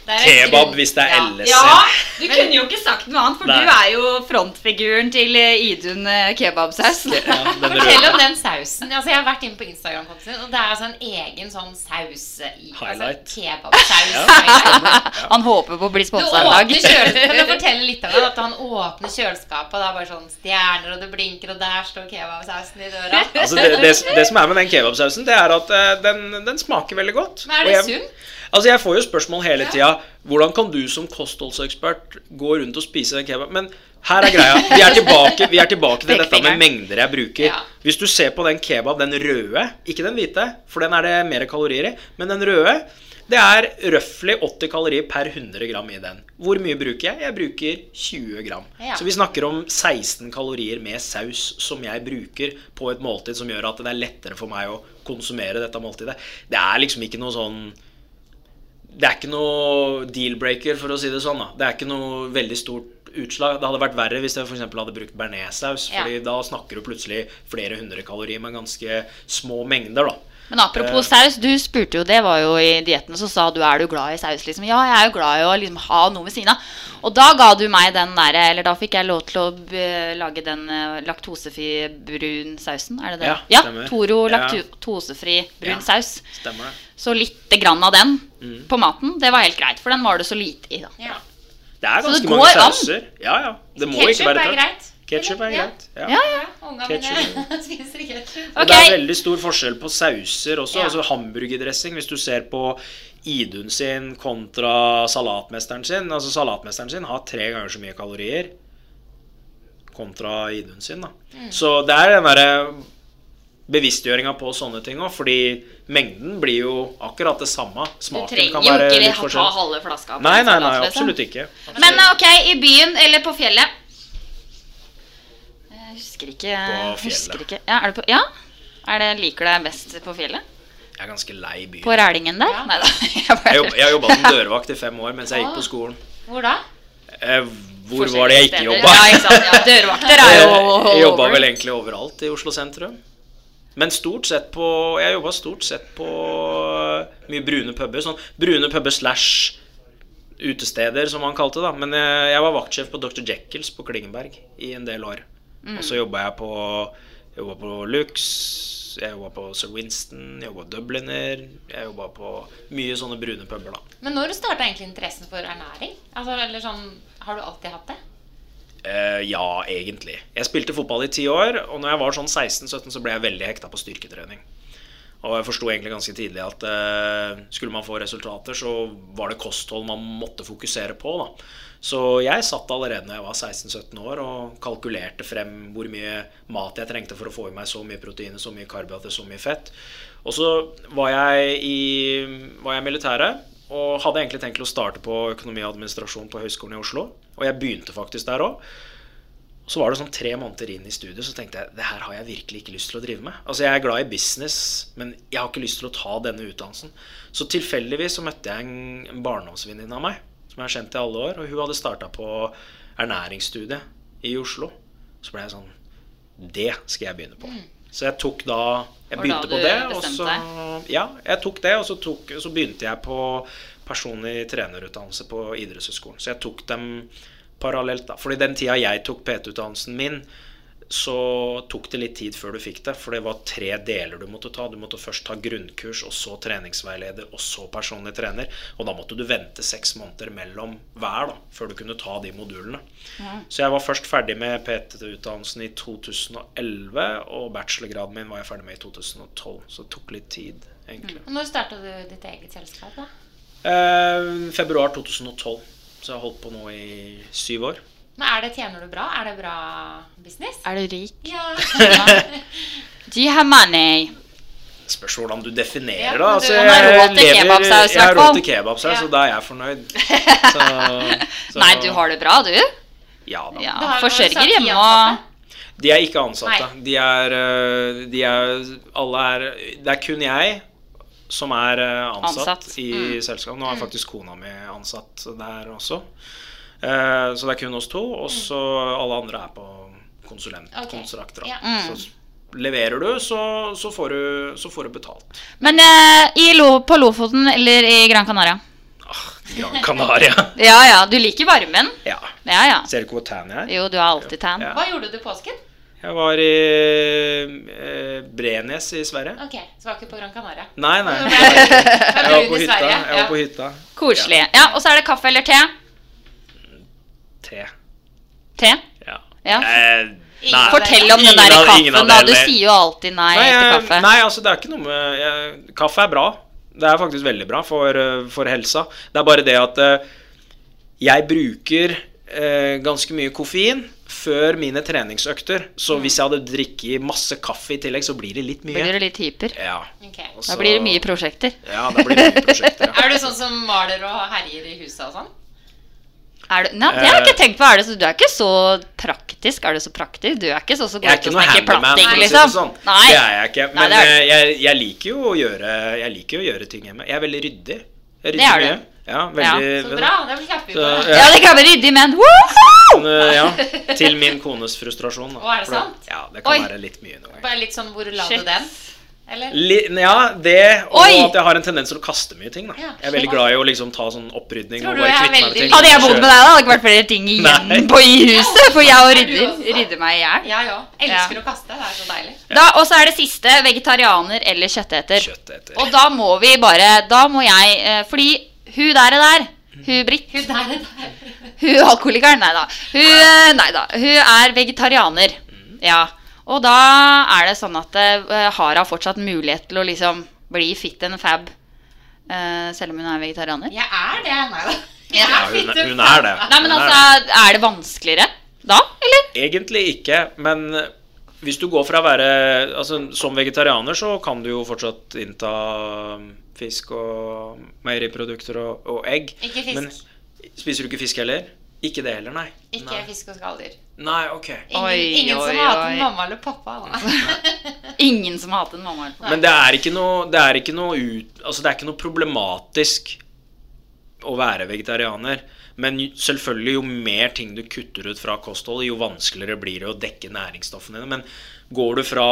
Kebab hvis det er Ja. LSC. Ja, du kunne jo ikke sagt noe annet, for Nei. du er jo frontfiguren til eh, Idun eh, kebabsaus. Ja, Fortell om den sausen. Altså, jeg har vært inne på Instagram-kontoen din, og det er altså en egen sånn saus i Highlight. Altså, kebabsaus. Ja. Han håper på å bli Du sponsa en dag. du forteller litt om det? At han åpner kjøleskapet, og det er bare sånn stjerner, og det blinker, og der står kebabsausen i døra. Altså det, det, det som er med den kebabsausen, det er at eh, den, den smaker veldig godt. Men er Og det jeg- sunt? Altså Jeg får jo spørsmål hele tida. Hvordan kan du som kostholdsekspert gå rundt og spise en kebab? Men her er greia. Vi er tilbake, vi er tilbake til dette med mengder jeg bruker. Hvis du ser på den kebab, den røde, ikke den hvite, for den er det mer kalorier i, men den røde det er røftlig 80 kalorier per 100 gram i den. Hvor mye bruker jeg? Jeg bruker 20 gram. Ja. Så vi snakker om 16 kalorier med saus som jeg bruker på et måltid som gjør at det er lettere for meg å konsumere dette måltidet. Det er liksom ikke noe sånn det er ikke noe deal-breaker, for å si det sånn. da. Det er ikke noe veldig stort utslag. Det hadde vært verre hvis jeg eksempel hadde brukt bearnéssaus. Ja. Fordi da snakker du plutselig flere hundre kalorier med ganske små mengder. da. Men apropos saus, du spurte jo det, var jo i dietten, så sa du er du glad i saus, liksom. Ja, jeg er jo glad i å liksom ha noe ved siden av. Og da ga du meg den derre, eller da fikk jeg lov til å eh, lage den eh, laktosefri brun sausen, er det det? Ja, stemmer. Toro laktosefri brun Ja. saus. Stemmer det? Så lite grann av den Mm. på maten, det var helt greit, for den var det så lite i da. Ja. Det er ganske mange sauser. Ja, ja. Det må Ketchup ikke være er Ketchup er greit. Ja. Ja, ja. Ungene mine spiser ketsjup. Okay. Det er veldig stor forskjell på sauser også. Ja. Altså Hamburgerdressing, hvis du ser på Idun sin kontra salatmesteren sin. Altså Salatmesteren sin har tre ganger så mye kalorier kontra Idun sin. da Mm. Så det er den derre bevisstgjøringa på sånne ting òg, fordi mengden blir jo akkurat det samme. Du Smaken trenger kan jo ikke ta halve flaska. Nei, nei, nei, liksom. absolutt ikke. Men eh, ok, i byen eller på fjellet? Jeg husker ikke. På Husker fjellet. ikke. Ja, er det på, ja? Er det, liker du deg best på fjellet? Jeg er ganske lei byen. På Rælingen der? Ja. Nei da. Jeg har bare jobb- jeg jobba som dørvakt i fem år mens jeg gikk på skolen. Hvor da? Eh, hvor var det jeg ikke jobba? Ja. Ja, dørvakter er jo Jeg jobba vel egentlig overalt i Oslo sentrum. Men stort sett på Jeg jobba stort sett på øh, mye brune puber. Sånn brune puber slash utesteder, som man kalte det. da Men jeg, jeg var vaktsjef på Dr. Jekylls på Klingenberg i en del år. Og så jobba jeg på jobba på Lux, jeg jobba på Sir Winston, jobba Dubliner. Jeg jobba på mye sånne brune puber, da. Men når starta egentlig interessen for ernæring? Altså, eller sånn, Har du alltid hatt det? Uh, ja, egentlig. Jeg spilte fotball i ti år, og når jeg var sånn 16-17, så ble jeg veldig hekta på styrketrening. Og jeg forsto egentlig ganske tidlig at eh, skulle man få resultater, så var det kosthold man måtte fokusere på. da. Så jeg satt allerede når jeg var 16-17 år og kalkulerte frem hvor mye mat jeg trengte for å få i meg så mye proteiner, så mye karbohydrater, så mye fett. Og så var jeg i var jeg militæret og hadde egentlig tenkt å starte på økonomi og administrasjon på Høgskolen i Oslo. Og jeg begynte faktisk der òg. Og så var det sånn tre måneder inn i studiet så tenkte jeg det her har jeg virkelig ikke lyst til å drive med. Altså Jeg er glad i business, men jeg har ikke lyst til å ta denne utdannelsen. Så tilfeldigvis så møtte jeg en, en barndomsvenninne av meg som jeg har kjent i alle år. Og hun hadde starta på ernæringsstudiet i Oslo. Så ble jeg sånn Det skal jeg begynne på. Så jeg tok da Jeg begynte på det, og så Ja, jeg tok det, og så, tok, så begynte jeg på personlig trenerutdannelse på idrettshøyskolen. Så jeg tok dem parallelt, da. For i den tida jeg tok PT-utdannelsen min, så tok det litt tid før du fikk det. For det var tre deler du måtte ta. Du måtte først ta grunnkurs, og så treningsveileder, og så personlig trener. Og da måtte du vente seks måneder mellom hver da, før du kunne ta de modulene. Så jeg var først ferdig med PT-utdannelsen i 2011, og bachelorgraden min var jeg ferdig med i 2012. Så det tok litt tid, egentlig. Og Når starta du ditt eget selskap? da? Eh, februar 2012. Så jeg har holdt på nå i syv år. Men er det, Tjener du bra? Er det bra business? Er du rik? Ja. Do you have money? Spørs hvordan du definerer det. men Altså, jeg lever- Jeg har råd til kebabsaus, Ja. så da er jeg fornøyd. Så, så, Nei, du har det bra, du. Ja da. Ja, Forsørger hjemme og. De er ikke ansatte. De er, øh, de er Alle er Det er kun jeg som er øh, ansatt, Ansatt. i Mm. selskapet. Nå er faktisk kona mi ansatt der også. Eh, så det er kun oss to. Og så alle andre er på konsulentkontrakter. Okay. ja. Så leverer du, så, så, får du, så får du betalt. Men eh, i Lo på Lofoten eller i Gran Canaria? Gran Canaria. Ja ja, du liker varmen? ja. Ja ja. Ser du ikke hvor tan jeg er? Jo, du er alltid tan. Ja. Hva gjorde du til påsken? Jeg var i eh, Brenes i Sverige. Ok, Så var ikke på Gran Canaria. Nei, nei. Jeg var, jeg på hytta. Jeg var på hytta. Koselig. Ja, Og så er det kaffe eller te? Te. Te? Ja. Ja. Eh, nei. Fortell om den der av- kaffen, da. Du sier jo alltid nei, Nei, til kaffe. nei, altså det er ikke noe med jeg, Kaffe er bra. Det er faktisk veldig bra for, eh, for helsa. Det er bare det at eh, jeg bruker eh, ganske mye koffein før mine treningsøkter. Så hvis jeg hadde drikket masse kaffe i tillegg, så blir det litt mye. Blir det litt hyper? Ja. Okay. og Da blir det mye prosjekter. Ja, da blir det mye prosjekter. Ja. Er du sånn som maler og herjer i huset og sånn? Er du, nei, det har jeg ikke tenkt på. Er det så, du er ikke så praktisk. Er du så praktisk? Du er ikke så, så handyman, platting, å si det liksom? sånn. Nei. Det er jeg ikke. Men nei, er eh, jeg, jeg liker jo å gjøre Jeg liker jo å gjøre ting hjemme. Jeg er veldig ryddig. Jeg Det er rydder du. mye. Ja, veldig Så bra. Det blir vi Så, Ja, det kan være ryddig, men woohoo! Eh, ja, til min kones frustrasjon. Da. Å, er det For sant? Ja, det kan Oi. være litt mye noen ganger. Bare litt sånn hvor la du den? Eller? Ja, det og Oi! at jeg har en tendens til å kaste mye ting. Da. Ja, Jeg er veldig glad i å liksom ta sånn opprydning. Tror og bare er meg med veldig ting. Hadde jeg bodd med deg, da hadde det ikke vært flere ting igjen Nei. på i huset. For jeg og rydder, rydder meg i hjel. Jeg ja. Elsker å kaste. Det er så deilig. Da, og så er det siste vegetarianer eller kjøtteter. Kjøtteter. Og da må vi bare Da må jeg eh, Fordi hun der er der. Hun Britt. Hun der, der. Hun alkoholikeren. Nei da. Hun, eh, nei da. Hun er vegetarianer. Ja. Og da er det sånn at uh, har hun fortsatt mulighet til å liksom bli fit and fab uh, selv om hun er vegetarianer? Jeg er det. Nei da. Ja, hun, hun er det. Nei, men altså, er det vanskeligere da, eller? Egentlig ikke, men hvis du går fra å være altså, Som vegetarianer så kan du jo fortsatt innta fisk og meieriprodukter og, og egg. Ikke fisk. Men spiser du ikke fisk heller? Ikke det heller, nei. Ikke Nei, fisk og skalldyr. nei ok. Ingen, Oi, ingen oi, som hater oi. mamma eller pappa. Ingen som hater mamma. eller pappa. Men det er ikke noe, det er ikke noe, ut, altså det er ikke noe problematisk å være vegetarianer. Men selvfølgelig, jo mer ting du kutter ut fra kostholdet, jo vanskeligere blir det å dekke næringsstoffene dine. Men går du fra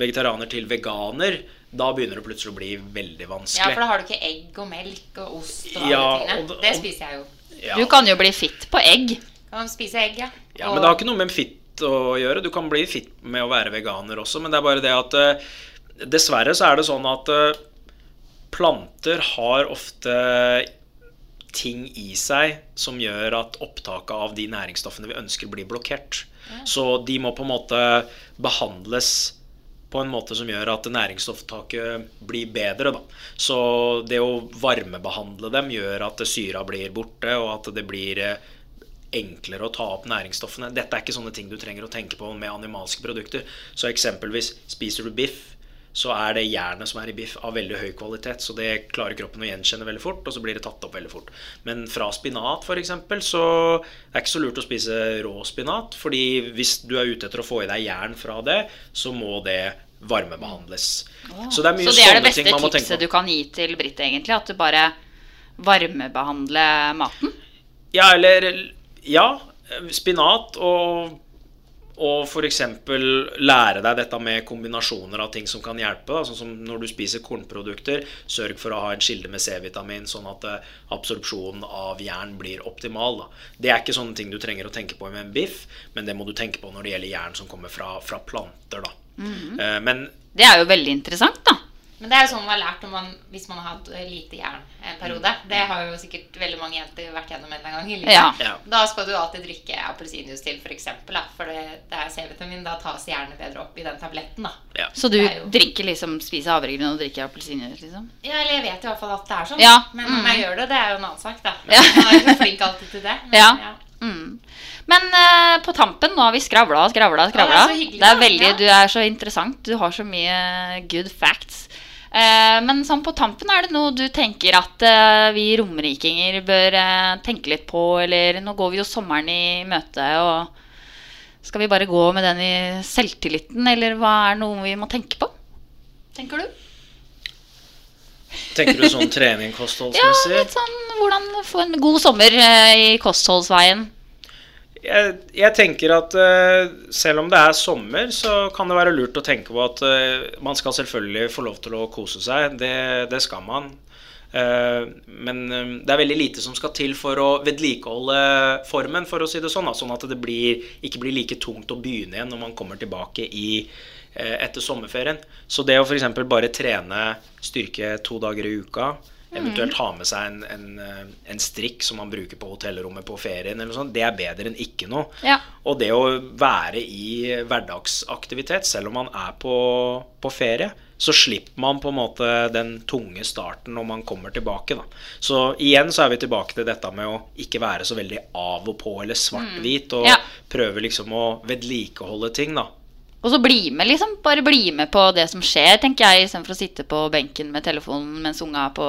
vegetarianer til veganer, da begynner det plutselig å bli veldig vanskelig. Ja, for da har du ikke egg og melk og ost og Ja, alle tingene. og det- Det spiser jeg jo. Ja. Du kan jo bli fitt på egg. Kan spise egg, ja. Ja, Og- men det har ikke noe med fitt å gjøre. Du kan bli fitt med å være veganer også, men det er bare det at eh, Dessverre så er det sånn at eh, planter har ofte ting i seg som gjør at opptaket av de næringsstoffene vi ønsker, blir blokkert. Så de må på en måte behandles på en måte som gjør at næringsstofftaket blir bedre. Da. Så det å varmebehandle dem gjør at syra blir borte, og at det blir eh, enklere å ta opp næringsstoffene. Dette er ikke sånne ting du trenger å tenke på med animalske produkter. Så eksempelvis spiser du biff, så er det jernet som er i biff av veldig høy kvalitet. Så det klarer kroppen å gjenkjenne veldig fort, og så blir det tatt opp veldig fort. Men fra spinat f.eks. så er det ikke så lurt å spise rå spinat. fordi hvis du er ute etter å få i deg jern fra det, så må det varmebehandles. Så det er mye Så det er det beste ting man må tenke tipset du kan gi til Britt, egentlig? At du bare varmebehandler maten? Ja, eller Ja, spinat og og f.eks. lære deg dette med kombinasjoner av ting som kan hjelpe. Da. Sånn som når du spiser kornprodukter, sørg for å ha en kilde med C-vitamin, sånn at eh, absorpsjonen av jern blir optimal. Da. Det er ikke sånne ting du trenger å tenke på med en biff, men det må du tenke på når det gjelder jern som kommer fra, fra planter. Da. Eh, Men Det er jo veldig interessant, da. Men det er jo sånn man har lært man, hvis man har hatt eh, lite jern periode. Det har jo sikkert veldig mange jenter vært gjennom en gang i livet. Ja. Ja. Da skal du alltid drikke appelsinjuice til, f.eks. For det, det er C-vitamin. Da tas gjerne bedre opp i den tabletten. da. ja. Så du jo- drikker liksom, spiser havregryn og drikker appelsinjuice, liksom? Ja, eller jeg vet i hvert fall at det er sånn. Ja. Men om jeg gjør det, det er jo en annen sak, da. Ja. Jeg er ikke flink alltid til det. Men, Ja. Mm. Men uh, på tampen, nå har vi skravla og skravla skravla. Det er hyggelig, det er veldig, Ja. Du er så interessant. Du har så mye good facts. Eh, men sånn på tampen, er det noe du tenker at eh, vi romerikinger bør eh, tenke litt på? Eller nå går vi jo sommeren i møte, og skal vi bare gå med den i selvtilliten? Eller hva er noe vi må tenke på? Tenker du? Tenker du sånn trening Ja, litt sånn hvordan få en god sommer i kostholdsveien. Jeg, jeg tenker at uh, selv om det er sommer, så kan det være lurt å tenke på at uh, man skal selvfølgelig få lov til å kose seg. Det, det skal man. Uh, men eh, det er veldig lite som skal til for å vedlikeholde formen, for å si det sånn. Sånn at det blir, ikke blir like tungt å begynne igjen når man kommer tilbake i, etter sommerferien. Så det å f.eks. bare trene styrke to dager i uka, Eventuelt ha med seg en, en, eh, en strikk som man bruker på hotellrommet på ferien. eller noe sånt, Det er bedre enn ikke noe. Ja. Og det å være i hverdagsaktivitet, selv om man er på, på ferie, så slipper man på en måte den tunge starten når man kommer tilbake. Da. Så igjen så er vi tilbake til dette med å ikke være så veldig av og på eller svart-hvit, og Ja. prøve liksom å vedlikeholde ting. da. Og så bli med, liksom. Bare bli med på det som skjer, tenker jeg, istedenfor å sitte på benken med telefonen mens unga er på,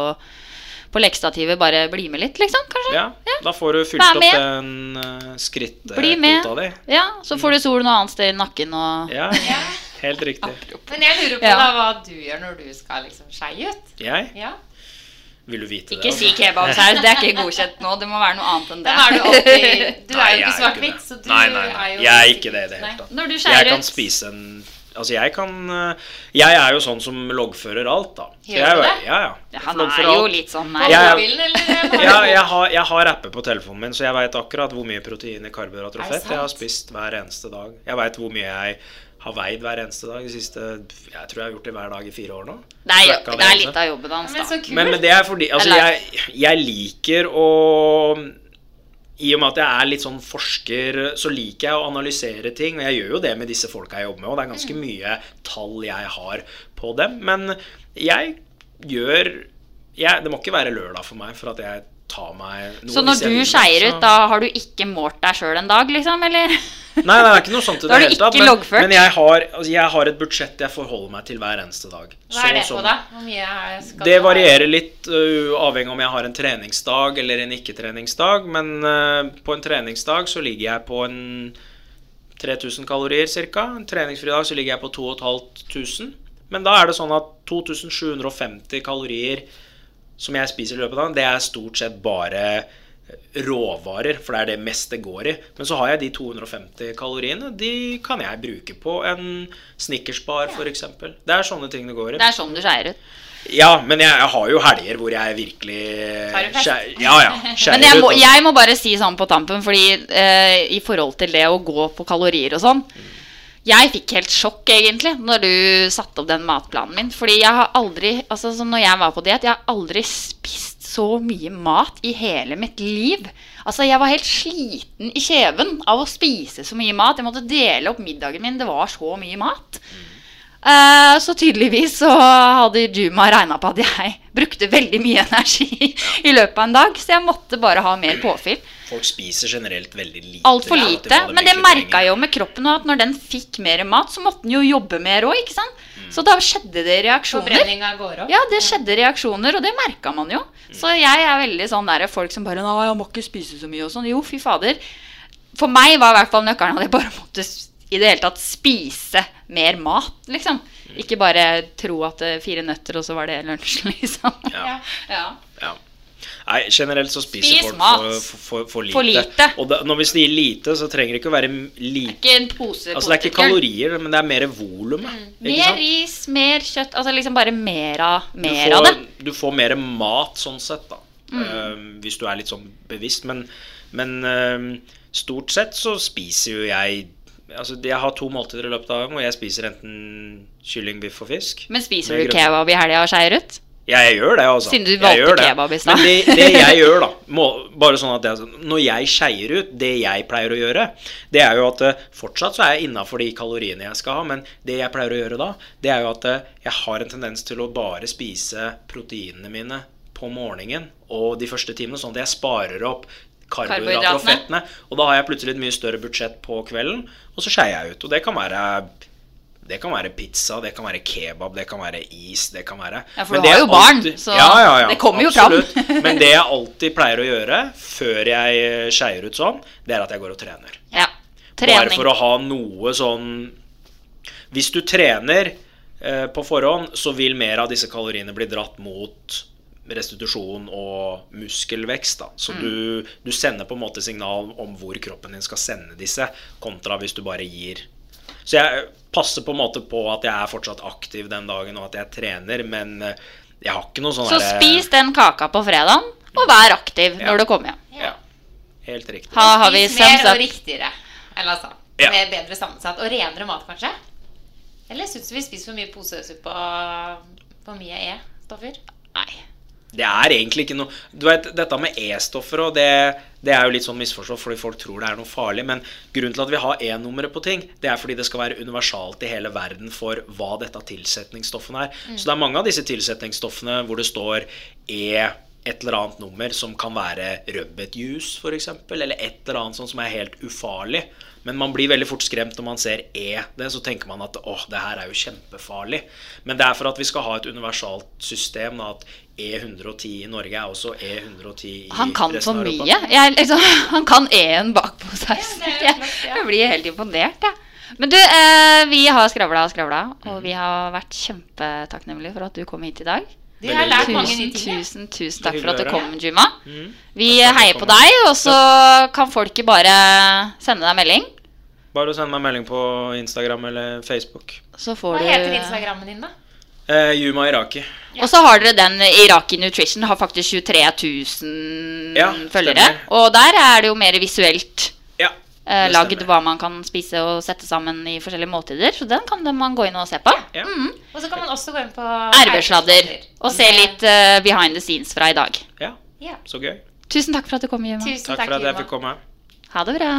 på lekestativet. Bare bli med litt, liksom. Kanskje. Ja, Da får du fylt opp den uh, med. skrittkvota di. Ja, så får du sol noe annet sted i nakken og Ja, helt riktig. Men jeg lurer på Ja. da hva du gjør når du skal liksom skeie ut. Jeg? Ja. Vil du vite Ikke det? si kebabsaus, det er ikke godkjent nå. Det må være noe annet enn det. Men er du alltid Du Nei, er jo ikke svart-hvitt, så du nei, nei, nei. er jo Jeg er ikke det i det hele tatt. Når du Jeg kan spise en Altså, jeg kan uh, Jeg er jo sånn som loggfører alt, da. Gjør jeg, du det? Ja, ja. Han er jo litt sånn nei. Jeg, jeg, jeg har, jeg har apper på telefonen min, så jeg veit akkurat hvor mye proteiner, karbohydrater og fett jeg har spist hver eneste dag. Jeg veit hvor mye jeg har veid hver eneste dag de siste Jeg tror jeg har gjort det hver dag i fire år nå. Det er, det er litt av jobben hans, da. kult. Men, men det er fordi Altså, jeg, jeg liker å I og med at jeg er litt sånn forsker, så liker jeg å analysere ting. Og jeg gjør jo det med disse folka jeg jobber med, og det er ganske mye tall jeg har på dem. Men jeg gjør jeg, Det må ikke være lørdag for meg for at jeg ta meg noe Så når du skeier ut, da har du ikke målt deg sjøl en dag, liksom? Eller? Nei, det er ikke noe sånt i det du hele tatt. Men, men jeg, har, altså, jeg har et budsjett jeg forholder meg til hver eneste dag. Hva er det på, da? Hvor mye skal Det varierer litt uh, avhengig om jeg har en treningsdag eller en ikke-treningsdag. Men uh, på en treningsdag så ligger jeg på en 3000 kalorier ca. En treningsfri dag så ligger jeg på 2500. Men da er det sånn at 2750 kalorier som jeg spiser i løpet av dagen, det er stort sett bare råvarer, for det er det meste går i. Men så har jeg de 250 kaloriene. De kan jeg bruke på en Snickersbar, f.eks. Det er sånne ting det går i. Det er sånn du skeier ut. Ja, men jeg, jeg har jo helger hvor jeg virkelig du Ja, ja. Men jeg må, jeg må bare si sånn på tampen, fordi eh, i forhold til det å gå på kalorier og sånn Jeg fikk helt sjokk, egentlig, når du satte opp den matplanen min. Fordi jeg har aldri Altså, som når jeg var på diett, jeg har aldri spist så mye mat i hele mitt liv. Altså, jeg var helt sliten i kjeven av å spise så mye mat. Jeg måtte dele opp middagen min. Det var så mye mat. Eh, så tydeligvis så hadde Juma regna på at jeg brukte veldig mye energi i løpet av en dag. Så jeg måtte bare ha mer påfyll. Folk spiser generelt veldig lite. Altfor lite. Ja, Men det merka jeg jo med kroppen òg, at når den fikk mer mat, så måtte den jo jobbe mer òg, Mm. Så da skjedde det reaksjoner. Går opp. Ja, det skjedde reaksjoner, og det merka man jo. Så jeg er veldig sånn der folk som bare Nå jeg må ikke spise så mye', og sånn. Jo, fy fader. For meg var i hvert fall nøkkelen at jeg bare måtte s- i det hele tatt spise mer mat, liksom. Ikke bare tro at eh, fire nøtter, og så var det lunsjen, liksom. Ja. Ja. Ja. Nei, generelt så spiser Spis folk mat. for, for, for, for lite. For lite. Og da, når vi sier lite, så trenger det ikke å være lite. Det er Ikke en pose Altså Det er ikke kalorier, men det er mer volum. Mm. Mer sant? ris, mer kjøtt. Altså liksom bare mer av, mer får, av det. du får mer mat sånn sett, da. Mm. Uh, hvis du er litt sånn bevisst. Men, men uh, stort sett så spiser jo jeg Altså Jeg har to måltider i løpet av dagen, og jeg spiser enten kylling, biff og fisk. Men spiser du kebab i helga og skeier ut? Ja, jeg gjør det, altså. Siden du valgte kebab i stad. Men det, det jeg gjør, da må, Bare sånn at det, Når jeg skeier ut, det jeg pleier å gjøre, det er jo at eh, fortsatt så er jeg innafor de kaloriene jeg skal ha, men det jeg pleier å gjøre da, det er jo at eh, jeg har en tendens til å bare spise proteinene mine på morgenen og de første timene, sånn at jeg sparer opp karbohydrater og fettene. Og da har jeg plutselig et mye større budsjett på kvelden, og så skeier jeg ut. Og det kan være det kan være pizza, det kan være kebab, det kan være is, det kan være Ja, for Men du har jo barn, alltid- så ja, ja, ja, det kommer jo fram. Men det jeg alltid pleier å gjøre før jeg eh, skeier ut sånn, det er at jeg går og trener. Ja. trening. Bare for å ha noe sånn Hvis du trener eh, på forhånd, så vil mer av disse kaloriene bli dratt mot restitusjon og muskelvekst. Da. Så Mm. du, du sender på en måte signal om hvor kroppen din skal sende disse, kontra hvis du bare gir. Så jeg passer på en måte på at jeg er fortsatt aktiv den dagen, og at jeg trener, men eh, jeg har ikke noe sånn Så der... spis den kaka på fredagen, og vær aktiv Ja. når du kommer hjem. Ja, helt riktig. Ha, har vi Spis mer og riktigere. Eller altså, Ja. mer bedre sammensatt. Og renere mat, kanskje? Eller syns du vi spiser for mye posesuppe og for mye E-stoffer? Nei. Det er egentlig ikke noe Du vet, Dette med E-stoffer og det, det er jo litt sånn misforstått fordi folk tror det er noe farlig. Men grunnen til at vi har E-nummeret på ting, det er fordi det skal være universalt i hele verden for hva dette tilsetningsstoffene er. Så det er mange av disse tilsetningsstoffene hvor det står E et eller annet nummer som kan være rødbetjuice f.eks., eller et eller annet sånt som er helt ufarlig. Men man blir veldig fort skremt når man ser E det, så tenker man at åh, det her er jo kjempefarlig. Men det er for at vi skal ha et universalt system, da, at E110 i Norge er også E110 i Han kan resten for av mye. Jeg, liksom, han kan E-en bakpå seg. Ja, det Jeg, jeg blir helt imponert, jeg. Men du, eh, vi har skravla og skravla, og vi har vært kjempetakknemlige for at du kom hit i dag. Du har lært mange nye ting. tusen, tusen takk for at du kom, Juma. Mm. Vi heier på deg, og så kan folket bare sende deg melding. Bare å sende meg melding på Instagram eller Facebook. Så får Hva du heter Instagrammen din, da? Eh, Juma Iraki. Og så har dere den Iraki Nutrition, har faktisk 23 000 Ja, følgere. stemmer. Og der er det jo mer visuelt Ja. Eh, lagd hva man kan spise og sette sammen i forskjellige måltider. Så den kan man gå inn og se på. Ja. Og så kan man også gå inn på RB-sladder. Og se litt uh, behind the scenes fra i dag. ja. Ja. Så gøy. Tusen takk for at du kom, Juma. Tusen Takk takk, for at jeg fikk komme. Ha det bra.